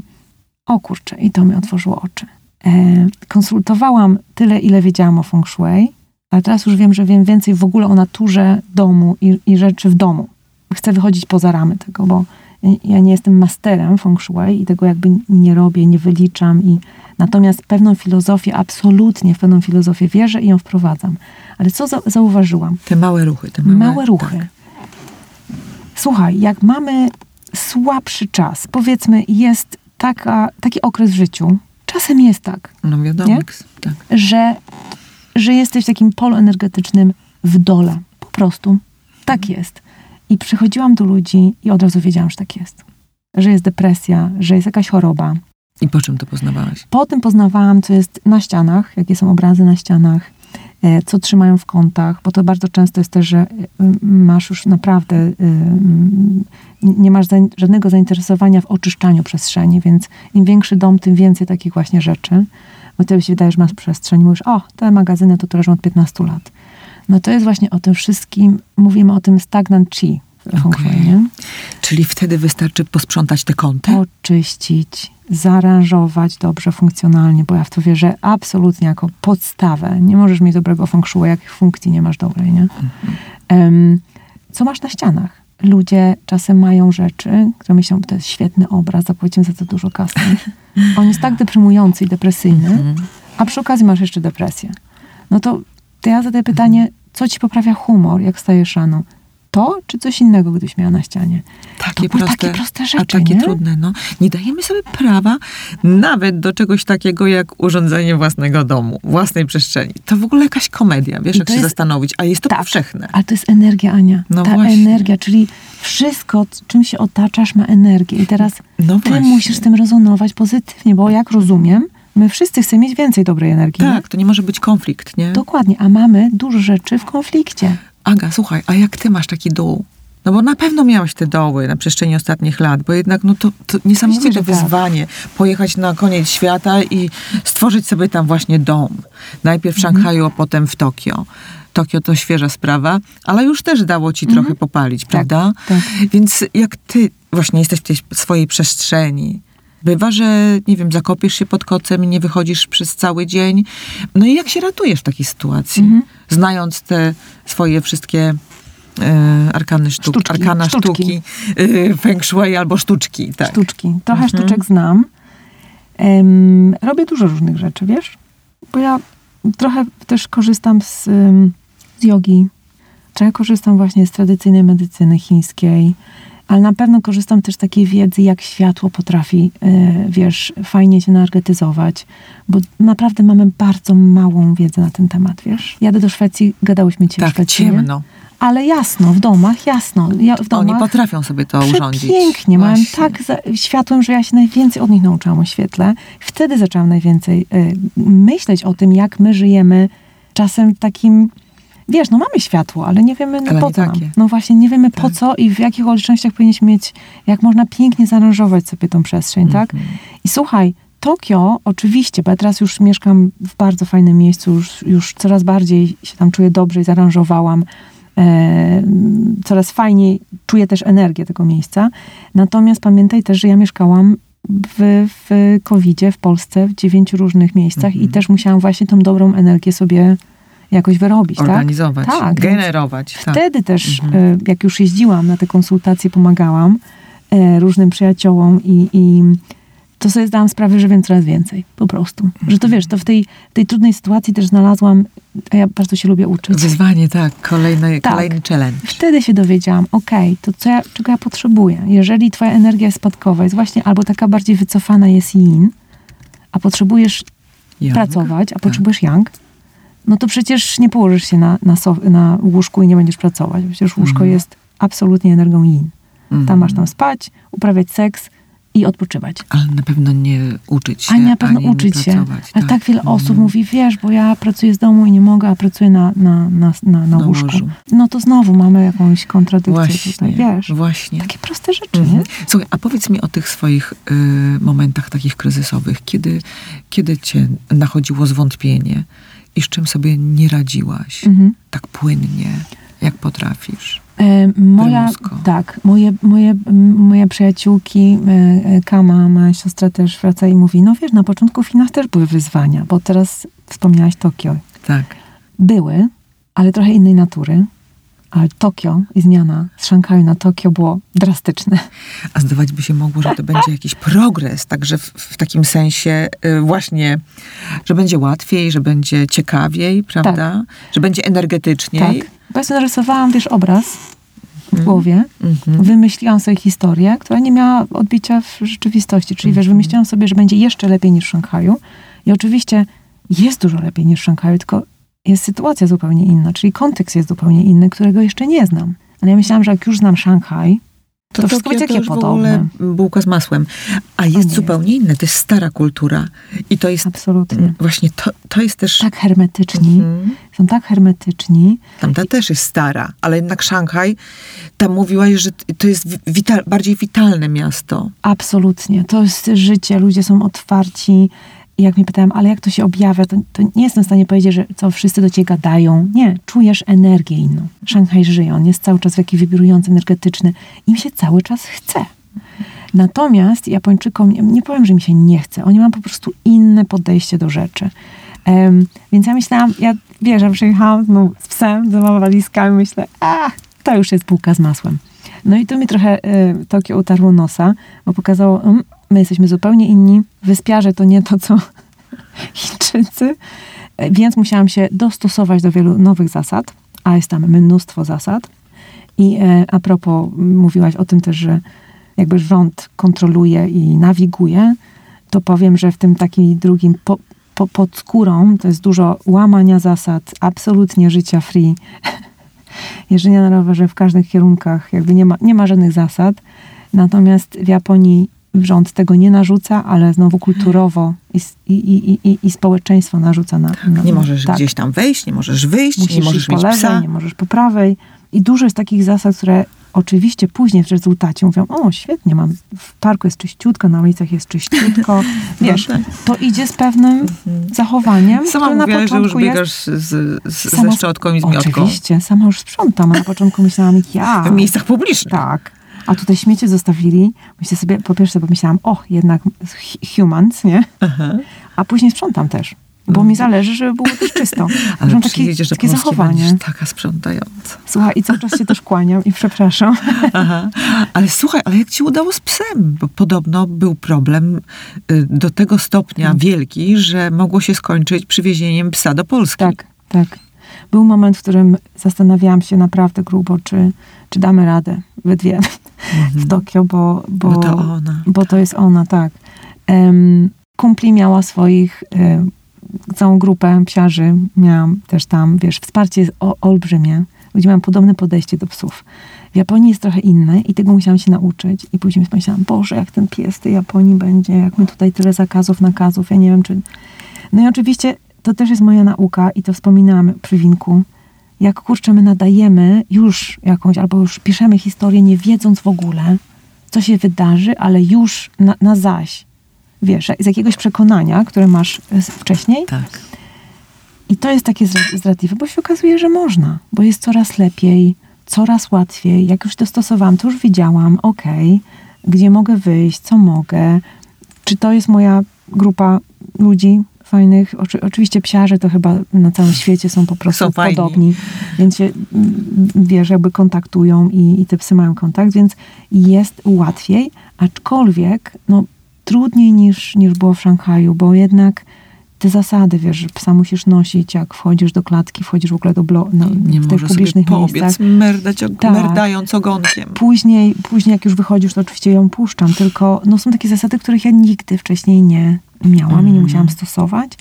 o kurczę, i to mi otworzyło oczy. E, konsultowałam tyle, ile wiedziałam o feng shui, ale teraz już wiem, że wiem więcej w ogóle o naturze domu i, i rzeczy w domu. Chcę wychodzić poza ramy tego, bo ja nie jestem masterem feng shui i tego jakby nie robię, nie wyliczam. I, natomiast pewną filozofię, absolutnie w pewną filozofię wierzę i ją wprowadzam. Ale co za, zauważyłam? Te małe ruchy. Te małe, małe ruchy. Tak. Słuchaj, jak mamy słabszy czas, powiedzmy jest taka, taki okres w życiu, czasem jest tak. No wiadomo, tak. że że jesteś w takim polu energetycznym w dole. Po prostu. Tak jest. I przychodziłam do ludzi i od razu wiedziałam, że tak jest. Że jest depresja, że jest jakaś choroba. I po czym to poznawałaś? Po tym poznawałam, co jest na ścianach, jakie są obrazy na ścianach, e, co trzymają w kątach, bo to bardzo często jest też, że e, masz już naprawdę, e, nie masz żadnego zainteresowania w oczyszczaniu przestrzeni, więc im większy dom, tym więcej takich właśnie rzeczy bo tobie się wydaje, że masz przestrzeń. Mówisz, o, te magazyny to, to leżą od 15 lat. No to jest właśnie o tym wszystkim, mówimy o tym stagnant chi. Okay. nie? Czyli wtedy wystarczy posprzątać te kąty? Oczyścić, zaaranżować dobrze, funkcjonalnie, bo ja w to wierzę absolutnie jako podstawę. Nie możesz mieć dobrego feng shui, jak funkcji nie masz dobrej, nie? Um, co masz na ścianach? Ludzie czasem mają rzeczy, które myślą, to jest świetny obraz, zapłacimy za to dużo kasy. On jest tak deprymujący i depresyjny, mhm. a przy okazji masz jeszcze depresję. No to, to ja zadaję pytanie, co ci poprawia humor, jak stajesz rano? to, czy coś innego, gdyś miała na ścianie. Takie, proste, takie proste rzeczy, A takie nie? trudne, no. Nie dajemy sobie prawa nawet do czegoś takiego jak urządzenie własnego domu, własnej przestrzeni. To w ogóle jakaś komedia, wiesz, I jak się jest, zastanowić, a jest to tak, powszechne. Ale to jest energia, Ania. No Ta właśnie. energia, czyli wszystko, czym się otaczasz, ma energię. I teraz No ty właśnie. musisz z tym rezonować pozytywnie, bo jak rozumiem, my wszyscy chcemy mieć więcej dobrej energii. nie? Tak, to nie może być konflikt, nie? Dokładnie, a mamy dużo rzeczy w konflikcie. Aga, słuchaj, a jak ty masz taki dół? No bo na pewno miałeś te doły na przestrzeni ostatnich lat, bo jednak no to, to niesamowite Oczywiście, tak. wyzwanie pojechać na koniec świata i stworzyć sobie tam właśnie dom. Najpierw w Mhm. Szanghaju, a potem w Tokio. Tokio to świeża sprawa, ale już też dało ci trochę popalić, prawda? tak. Więc jak ty właśnie jesteś w tej swojej przestrzeni, bywa, że nie wiem, zakopiesz się pod kocem i nie wychodzisz przez cały dzień. No i jak się ratujesz w takiej sytuacji? Mhm. Znając te swoje wszystkie e, arkany sztuk, Sztuczki, arkana sztuczki. sztuki, e, feng shui albo sztuczki. Tak. Sztuczki. Trochę Mhm. sztuczek znam. Em, robię dużo różnych rzeczy, wiesz? Bo ja trochę też korzystam z, z jogi. Trochę korzystam właśnie z tradycyjnej medycyny chińskiej. Ale na pewno korzystam też z takiej wiedzy, jak światło potrafi, y, wiesz, fajnie się energetyzować. Bo naprawdę mamy bardzo małą wiedzę na ten temat, wiesz? Jadę do Szwecji, gadałyśmy w tak, Szwecji. nie? ciemno. Ale jasno, w domach, jasno. Ja, w Oni domach potrafią sobie to urządzić. Pięknie, Właśnie. tak za, światłem, że ja się najwięcej od nich nauczyłam o świetle. Wtedy zaczęłam najwięcej y, myśleć o tym, jak my żyjemy czasem takim, wiesz, no mamy światło, ale nie wiemy no, Ale po co. No właśnie, nie wiemy po Tak. co i w jakich okolicznościach powinniśmy mieć, jak można pięknie zaaranżować sobie tą przestrzeń, tak? Mhm. I słuchaj, Tokio, oczywiście, bo ja teraz już mieszkam w bardzo fajnym miejscu, już, już coraz bardziej się tam czuję dobrze i zaaranżowałam. E, coraz fajniej czuję też energię tego miejsca. Natomiast pamiętaj też, że ja mieszkałam w, w COVID-zie w Polsce w dziewięciu różnych miejscach i Mhm. też musiałam właśnie tą dobrą energię sobie jakoś wyrobić, tak? Organizować, Tak, więc generować. Tak. Wtedy też, Mhm. e, jak już jeździłam na te konsultacje, pomagałam e, różnym przyjaciołom i, i to sobie zdałam sprawę, że wiem coraz więcej. Po prostu. Że to wiesz, to w tej, tej trudnej sytuacji też znalazłam, a ja bardzo się lubię uczyć. Wyzwanie, tak. Kolejny, Tak. kolejny challenge. Wtedy się dowiedziałam, okej, to co ja, czego ja potrzebuję? Jeżeli twoja energia jest spadkowa, jest właśnie albo taka bardziej wycofana jest yin, a potrzebujesz Yang. pracować, a Tak. potrzebujesz yang, no to przecież nie położysz się na, na, sof- na łóżku i nie będziesz pracować. Przecież łóżko Mhm. jest absolutnie energią yin. Mhm. Tam masz tam spać, uprawiać seks i odpoczywać. Ale na pewno nie uczyć się, A nie na pewno ani uczyć się. Ale tak wiele Mhm. osób mówi, wiesz, bo ja pracuję z domu i nie mogę, a pracuję na, na, na, na, na łóżku. łożu. No to znowu mamy jakąś kontradykcję Właśnie, tutaj, wiesz. właśnie. Takie proste rzeczy, Mhm. nie? Słuchaj, a powiedz mi o tych swoich y, momentach takich kryzysowych, kiedy, kiedy cię nachodziło zwątpienie i z czym sobie nie radziłaś Mhm. tak płynnie, jak potrafisz. E, moja, Prymusko. tak, moje, moje, moje przyjaciółki, e, e, Kama, moja siostra też wraca i mówi, no wiesz, na początku w Chinach też były wyzwania, bo teraz wspomniałaś Tokio. Tak. Były, ale trochę innej natury. Ale Tokio i zmiana z Szanghaju na Tokio było drastyczne. A zdawać by się mogło, że to będzie jakiś progres, także w, w takim sensie y, właśnie, że będzie łatwiej, że będzie ciekawiej, prawda? Że będzie energetyczniej. Tak. Bo ja sobie narysowałam, wiesz, obraz w Mm. głowie. Mhm. Wymyśliłam sobie historię, która nie miała odbicia w rzeczywistości. Czyli wiesz, Mhm. wymyśliłam sobie, że będzie jeszcze lepiej niż w Szanghaju. I oczywiście jest dużo lepiej niż w Szanghaju, tylko jest sytuacja zupełnie inna, czyli kontekst jest zupełnie inny, którego jeszcze nie znam. Ale ja myślałam, że jak już znam Szanghaj, to, wszystko Tokio będzie to takie podobne. bułka z masłem. A jest nie zupełnie inne. To jest stara kultura. I to jest Absolutnie. właśnie, to, to jest też... Tak hermetyczni, Mhm. są tak hermetyczni. Tamta też jest stara, ale jednak Szanghaj, tam mówiłaś, że to jest wital, bardziej witalne miasto. Absolutnie. To jest życie, ludzie są otwarci. Jak mnie pytałem, ale jak to się objawia, to, to nie jestem w stanie powiedzieć, że co wszyscy do ciebie gadają. Nie, czujesz energię inną. Szanghaj żyje, on jest cały czas taki wibrujący, energetyczny. Im się cały czas chce. Natomiast Japończykom, nie, powiem, że mi się nie chce. Oni mają po prostu inne podejście do rzeczy. Em, więc ja myślałam, ja wiesz, ja przyjechałam no, z psem, z dwoma walizkami, myślę, a, to już jest bułka z masłem. No i to mi trochę y, Tokio utarło nosa, bo pokazało, mm, my jesteśmy zupełnie inni, wyspiarze to nie to, co Chińczycy, E, więc musiałam się dostosować do wielu nowych zasad, a jest tam mnóstwo zasad. I e, a propos, mówiłaś o tym też, że jakby rząd kontroluje i nawiguje, to powiem, że w tym takim drugim po, po, pod skórą to jest dużo łamania zasad, absolutnie życia free. jeżdżenia na rowerze w każdych kierunkach, jakby nie ma, nie ma żadnych zasad. Natomiast w Japonii rząd tego nie narzuca, ale znowu kulturowo i, i, i, i, społeczeństwo narzuca na, tak, na Nie możesz tak. gdzieś tam wejść, nie możesz wyjść, Musisz nie możesz po mieć lewej, psa. nie możesz po prawej. I dużo jest takich zasad, które oczywiście później w rezultacie mówią, o świetnie, mam, w parku jest czyściutko, na ulicach jest czyściutko. Wiesz, to idzie z pewnym zachowaniem, Sama które na mówiłaś, że już początku biegasz z, z, ze Sama- szczotką i z miotką. Oczywiście, sama już sprzątam, a na początku myślałam, ja... W miejscach publicznych. Tak. A tutaj śmiecie zostawili. Myślę sobie, po pierwsze pomyślałam, o, jednak hu- humans, nie? Aha. A później sprzątam też. Bo mi zależy, żeby było też czysto. Mhm. Ale Mam przyjedziesz do takie zachowanie. taka sprzątająca. Słuchaj, i cały czas się też kłaniam i przepraszam. Aha. Ale słuchaj, ale jak ci udało z psem? Bo podobno był problem y, do tego stopnia Mhm. wielki, że mogło się skończyć przywiezieniem psa do Polski. Tak, tak. Był moment, w którym zastanawiałam się naprawdę grubo, czy, czy damy radę we dwie w Tokio, bo, bo, Bo to ona. bo to jest ona, tak. Um, kumpli miała swoich, em, całą grupę psiarzy, miałam też tam, wiesz, wsparcie jest o, olbrzymie. Ludzie mają podobne podejście do psów. W Japonii jest trochę inne i tego musiałam się nauczyć. I później pomyślałam, Boże, jak ten pies tej Japonii będzie, jak my tutaj tyle zakazów, nakazów, ja nie wiem, czy... No i oczywiście to też jest moja nauka i to wspominałam przy winku. Jak kurczę, my nadajemy już jakąś, albo już piszemy historię, nie wiedząc w ogóle, co się wydarzy, ale już na, na zaś. Wiesz, z jakiegoś przekonania, które masz e, wcześniej. Tak. I to jest takie zdra- zdradliwe, bo się okazuje, że można, bo jest coraz lepiej, coraz łatwiej. Jak już dostosowałam, to już wiedziałam, okej, gdzie mogę wyjść, co mogę, czy to jest moja grupa ludzi fajnych. Oczy, oczywiście psiarze to chyba na całym świecie są po prostu Są podobni, więc się, mm, wiesz, jakby kontaktują i, i te psy mają kontakt, więc jest łatwiej, aczkolwiek no, trudniej niż, niż było w Szanghaju, bo jednak te zasady, wiesz, że psa musisz nosić, jak wchodzisz do klatki, wchodzisz w ogóle do blo- no, Nie w tych sobie publicznych poobiec miejscach. merdać, Tak. merdając ogonkiem. Później, później jak już wychodzisz, to oczywiście ją puszczam, tylko no, są takie zasady, których ja nigdy wcześniej nie miałam i nie Mhm. musiałam stosować.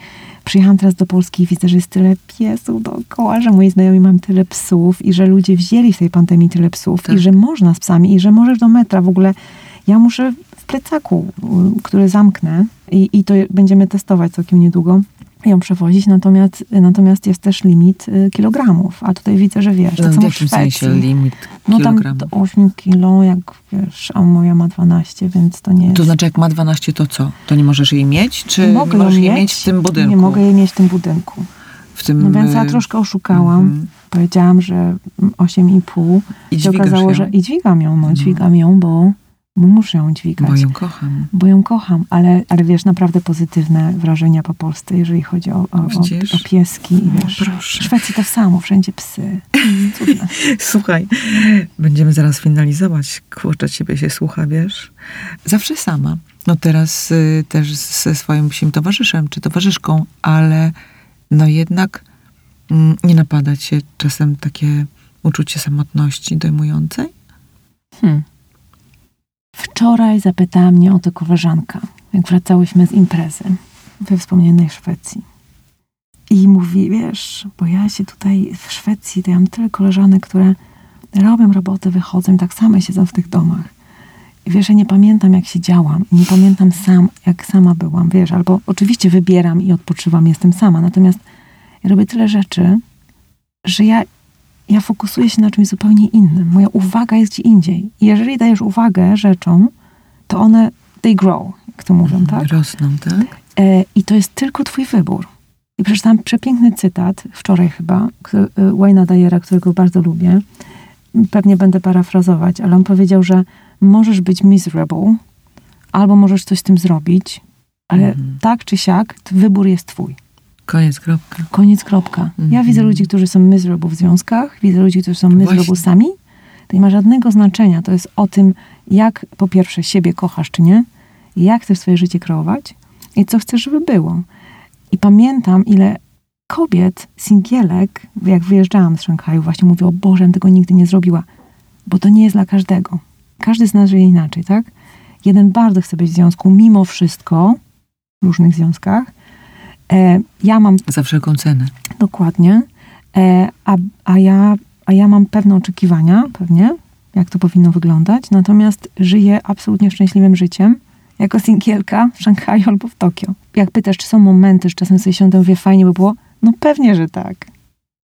Przyjechałam teraz do Polski i widzę, że jest tyle piesów dookoła, że moi znajomi mam tyle psów i że ludzie wzięli w tej pandemii tyle psów Tak. i że można z psami i że możesz do metra w ogóle. Ja muszę plecaku, y, który zamknę i, i to będziemy testować całkiem niedługo, ją przewozić, natomiast, natomiast jest też limit y, kilogramów, a tutaj widzę, że wiesz, No, tak w jakim sensie limit No tam do 8 kilo, jak wiesz, a moja ma 12, więc to nie jest... To znaczy, jak ma 12, to co? To nie możesz jej mieć? Czy Nie mogę nie możesz jej mieć, mieć w tym budynku? Nie mogę jej mieć w tym budynku. W tym, No więc ja troszkę oszukałam. mhm. Powiedziałam, że 8,5. I się okazało, ją, że i dźwigam ją, no Mhm. dźwigam ją, bo muszę ją dźwigać. bo ją kocham. Bo ją kocham, ale, ale wiesz, naprawdę pozytywne wrażenia po Polsce, jeżeli chodzi o, o, o, o pieski i wiesz. proszę. W Szwecji to samo, wszędzie psy. Cudne. Słuchaj, będziemy zaraz finalizować. Kurczę, ciebie się słucha, wiesz? Zawsze sama. No teraz y, też ze swoim psim towarzyszem czy towarzyszką, ale no jednak mm, nie napada cię czasem takie uczucie samotności dojmującej? Hmm. Wczoraj zapytała mnie o to koleżanka, jak wracałyśmy z imprezy we wspomnianej Szwecji. I mówi, wiesz, bo ja się tutaj w Szwecji, to ja mam tyle koleżanek, które robią robotę, wychodzą tak same siedzą w tych domach. I wiesz, ja nie pamiętam, jak siedziałam. i Nie pamiętam sam, jak sama byłam, wiesz. Albo oczywiście wybieram i odpoczywam, jestem sama. Natomiast ja robię tyle rzeczy, że ja ja fokusuję się na czymś zupełnie innym. Moja uwaga jest gdzie indziej. I jeżeli dajesz uwagę rzeczom, to one, they grow, jak to mówią, tak? Rosną, tak? E, I to jest tylko twój wybór. I przeczytałam przepiękny cytat, wczoraj chyba, e, Wayne'a Dyera, którego bardzo lubię. Pewnie będę parafrazować, ale on powiedział, że możesz być miserable, albo możesz coś z tym zrobić, ale Mhm. tak czy siak, wybór jest twój. Koniec, kropka. Koniec, kropka. Ja Mhm. widzę ludzi, którzy są miserable w związkach, widzę ludzi, którzy są miserable Właśnie. sami. To nie ma żadnego znaczenia. To jest o tym, jak po pierwsze siebie kochasz, czy nie, jak chcesz swoje życie kreować i co chcesz, żeby było. I pamiętam, ile kobiet, singielek, jak wyjeżdżałam z Szanghaju, właśnie mówię, o Boże, ja tego nigdy nie zrobiła. Bo to nie jest dla każdego. Każdy z nas żyje inaczej, tak? Jeden bardzo chce być w związku, mimo wszystko, w różnych związkach. E, ja mam Za wszelką cenę. Dokładnie. E, a, a ja a ja mam pewne oczekiwania, pewnie, jak to powinno wyglądać, natomiast żyję absolutnie szczęśliwym życiem jako singielka w Szanghaju albo w Tokio. Jak pytasz, czy są momenty, że czasem sobie siądę, mówię, fajnie by było, no pewnie, że tak.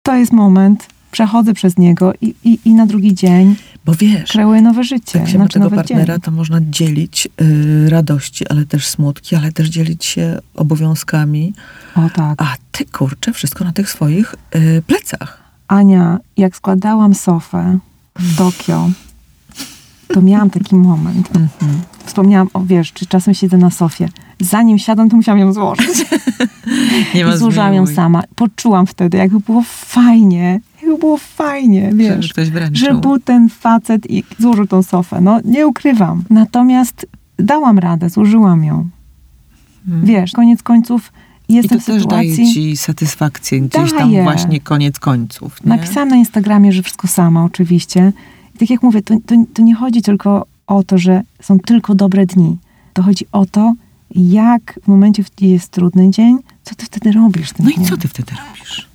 To jest moment, przechodzę przez niego i, i, i na drugi dzień Bo wiesz, kreuję nowe życie. jak się ma znaczy tego nowy partnera, dzień. to można dzielić y, radości, ale też smutki, ale też dzielić się obowiązkami. O tak. A ty, kurczę, wszystko na tych swoich y, plecach. Ania, jak składałam sofę w Tokio, to miałam taki moment. Mhm. Wspomniałam, o wiesz, czy czasem siedzę na sofie. Zanim siadam, to musiałam ją złożyć. Nie I złożyłam ją sama. Poczułam wtedy, jakby było fajnie. Było fajnie, Że wiesz. ktoś wręczył. Że był ten facet i złożył tą sofę. No, nie ukrywam. Natomiast dałam radę, złożyłam ją. Mhm. Wiesz, koniec końców I jestem to w też sytuacji... daje ci satysfakcję gdzieś tam Daje. właśnie koniec końców. Nie? Napisałam na Instagramie, że wszystko sama oczywiście. I tak jak mówię, to, to, to nie chodzi tylko o to, że są tylko dobre dni. To chodzi o to, jak w momencie, gdy jest trudny dzień, co ty wtedy robisz? tym No i dniu. co ty wtedy robisz?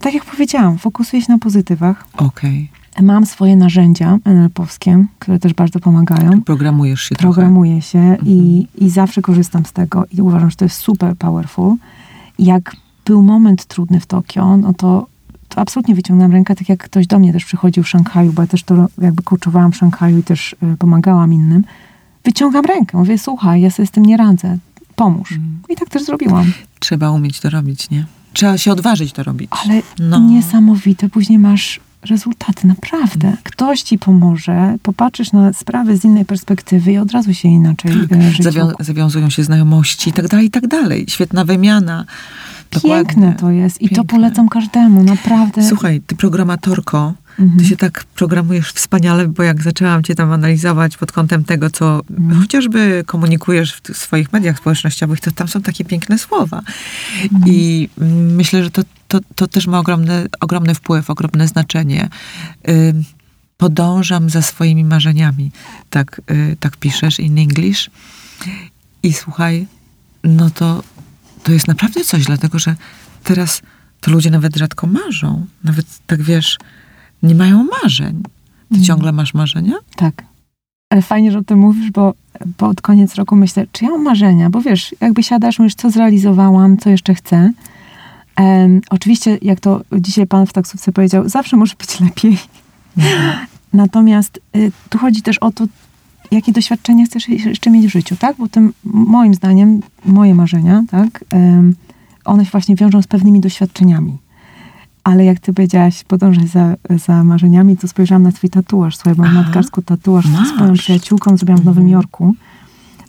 Tak jak powiedziałam, fokusuję się na pozytywach. Okej. Mam swoje narzędzia NLP-owskie, które też bardzo pomagają. Programujesz się Programuję się Mhm. i, i zawsze korzystam z tego i uważam, że to jest super powerful. Jak był moment trudny w Tokio, no to, to absolutnie wyciągnęłam rękę, tak jak ktoś do mnie też przychodził w Szanghaju, bo ja też to jakby coachowałam w Szanghaju i też y, pomagałam innym. Wyciągam rękę, mówię, słuchaj, ja sobie z tym nie radzę, pomóż. Mhm. I tak też zrobiłam. Trzeba umieć to robić, nie? Trzeba się odważyć to robić. Ale No. niesamowite, później masz rezultaty, naprawdę. Ktoś ci pomoże, popatrzysz na sprawy z innej perspektywy i od razu się inaczej Tak. e, Zawią- zawiązują się znajomości i tak dalej, i tak dalej. Świetna wymiana. Piękne Dokładnie. to jest i to Piękne. polecam każdemu, naprawdę. Słuchaj, ty programatorko, Mhm. ty się tak programujesz wspaniale, bo jak zaczęłam cię tam analizować pod kątem tego, co Mhm. chociażby komunikujesz w swoich mediach społecznościowych, to tam są takie piękne słowa. Mhm. I myślę, że to, to, to też ma ogromny, ogromny wpływ, ogromne znaczenie. Ym, podążam za swoimi marzeniami. Tak, y, tak piszesz in English. I słuchaj, no to, to jest naprawdę coś, dlatego że teraz to ludzie nawet rzadko marzą. Nawet tak wiesz, nie mają marzeń. Ty Mhm. ciągle masz marzenia? Tak. Ale fajnie, że o tym mówisz, bo pod koniec roku myślę, czy ja mam marzenia, bo wiesz, jakby siadasz, mówisz, co zrealizowałam, co jeszcze chcę. Em, oczywiście, jak to dzisiaj pan w taksówce powiedział, zawsze może być lepiej. Natomiast y, tu chodzi też o to, jakie doświadczenia chcesz jeszcze mieć w życiu, tak? Bo tym, moim zdaniem, moje marzenia, tak? em, one się właśnie wiążą z pewnymi doświadczeniami. Ale jak ty powiedziałaś, podążać za, za marzeniami, to spojrzałam na twój tatuaż. Słuchaj, mam Aha. nadgarsku tatuaż Masz. z swoją przyjaciółką, zrobiłam w Nowym Mhm. Jorku.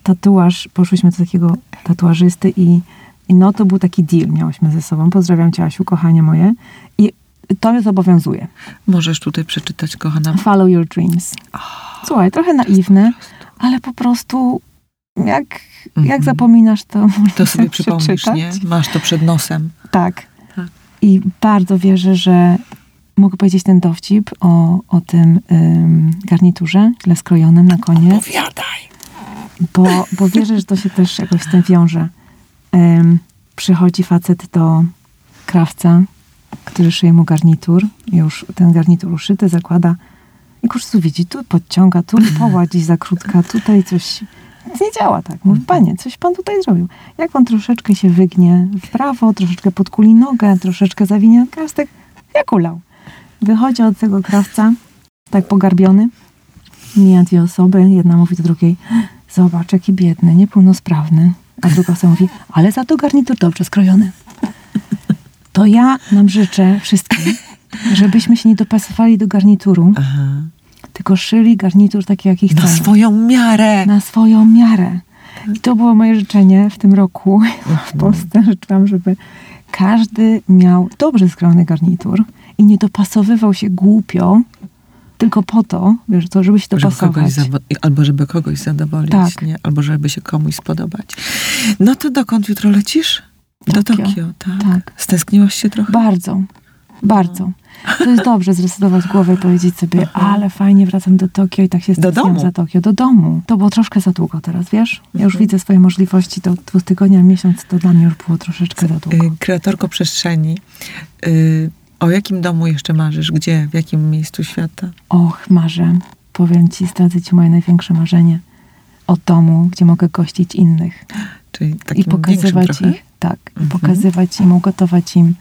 Tatuaż, poszłyśmy do takiego tatuażysty i, i no to był taki deal miałyśmy ze sobą. Pozdrawiam cię, Asiu, kochanie moje. I to mnie zobowiązuje. Możesz tutaj przeczytać, kochana. Follow your dreams. Słuchaj, trochę naiwne, ale po prostu jak, jak Mhm. zapominasz, to można To sobie przypomnisz, nie? Masz to przed nosem. Tak. I bardzo wierzę, że mogę powiedzieć ten dowcip o, o tym ym, garniturze źle skrojonym na koniec, Powiadaj. bo, bo wierzę, że to się też jakoś z tym wiąże. Ym, przychodzi facet do krawca, który szyje mu garnitur, już ten garnitur uszyty, zakłada i kurczę, widzi, tu podciąga, tu poła gdzieś za krótka, tutaj coś nie działa tak. Mówi, panie, coś pan tutaj zrobił. Jak pan troszeczkę się wygnie w prawo, troszeczkę podkuli nogę, troszeczkę zawinie kastek, jak ulał. Wychodzi od tego krawca, tak pogarbiony, mija dwie osoby, jedna mówi do drugiej, zobacz, jaki biedny, niepełnosprawny. A druga osoba mówi, ale za to garnitur dobrze skrojony. To ja nam życzę wszystkim, żebyśmy się nie dopasowali do garnituru, Aha. Tylko szyli garnitur taki, jaki chcemy. Na swoją miarę. Na swoją miarę. I to było moje życzenie w tym roku w Polsce. Życzyłam, żeby każdy miał dobrze skrojony garnitur i nie dopasowywał się głupio, tylko po to, wiesz, to, żeby się Żeby dopasować. zawo- albo żeby kogoś zadowolić, Tak. nie? albo żeby się komuś spodobać. No to dokąd jutro lecisz? Do Tokio. Tokio, tak. Tak. Stęskniłaś się trochę? Bardzo, bardzo. To jest dobrze zresetować głowę i powiedzieć sobie, ale fajnie wracam do Tokio i tak się Do domu. za Tokio. Do domu. To było troszkę za długo teraz, wiesz? Ja już Mhm. widzę swoje możliwości, to dwóch tygodnia, miesiąc, to dla mnie już było troszeczkę za długo. Y, kreatorko przestrzeni. Y, O jakim domu jeszcze marzysz? Gdzie? W jakim miejscu świata? Och, marzę. Powiem ci, zdradzę ci moje największe marzenie. O domu, gdzie mogę gościć innych. Czyli takim I pokazywać ich, tak, i Mhm. pokazywać im, ugotować im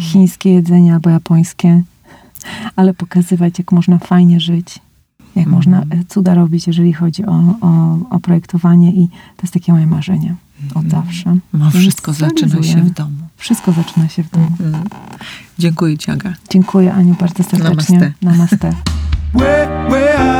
chińskie jedzenie albo japońskie, ale pokazywać, jak można fajnie żyć, jak Mhm. można e, cuda robić, jeżeli chodzi o, o, o projektowanie i to jest takie moje marzenie od zawsze. No, wszystko zaczyna się w domu. Wszystko zaczyna się w domu. Mhm. Dziękuję Ci, Aga. Dziękuję Aniu bardzo serdecznie. Namaste. Namaste.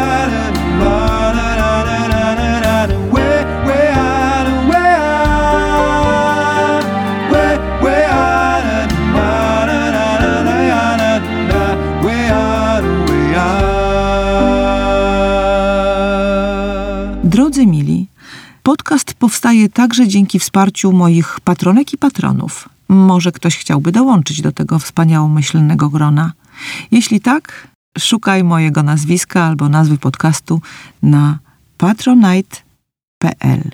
Podcast powstaje także dzięki wsparciu moich patronek i patronów. Może ktoś chciałby dołączyć do tego wspaniałomyślnego grona. Jeśli tak, szukaj mojego nazwiska albo nazwy podcastu na patronite.pl.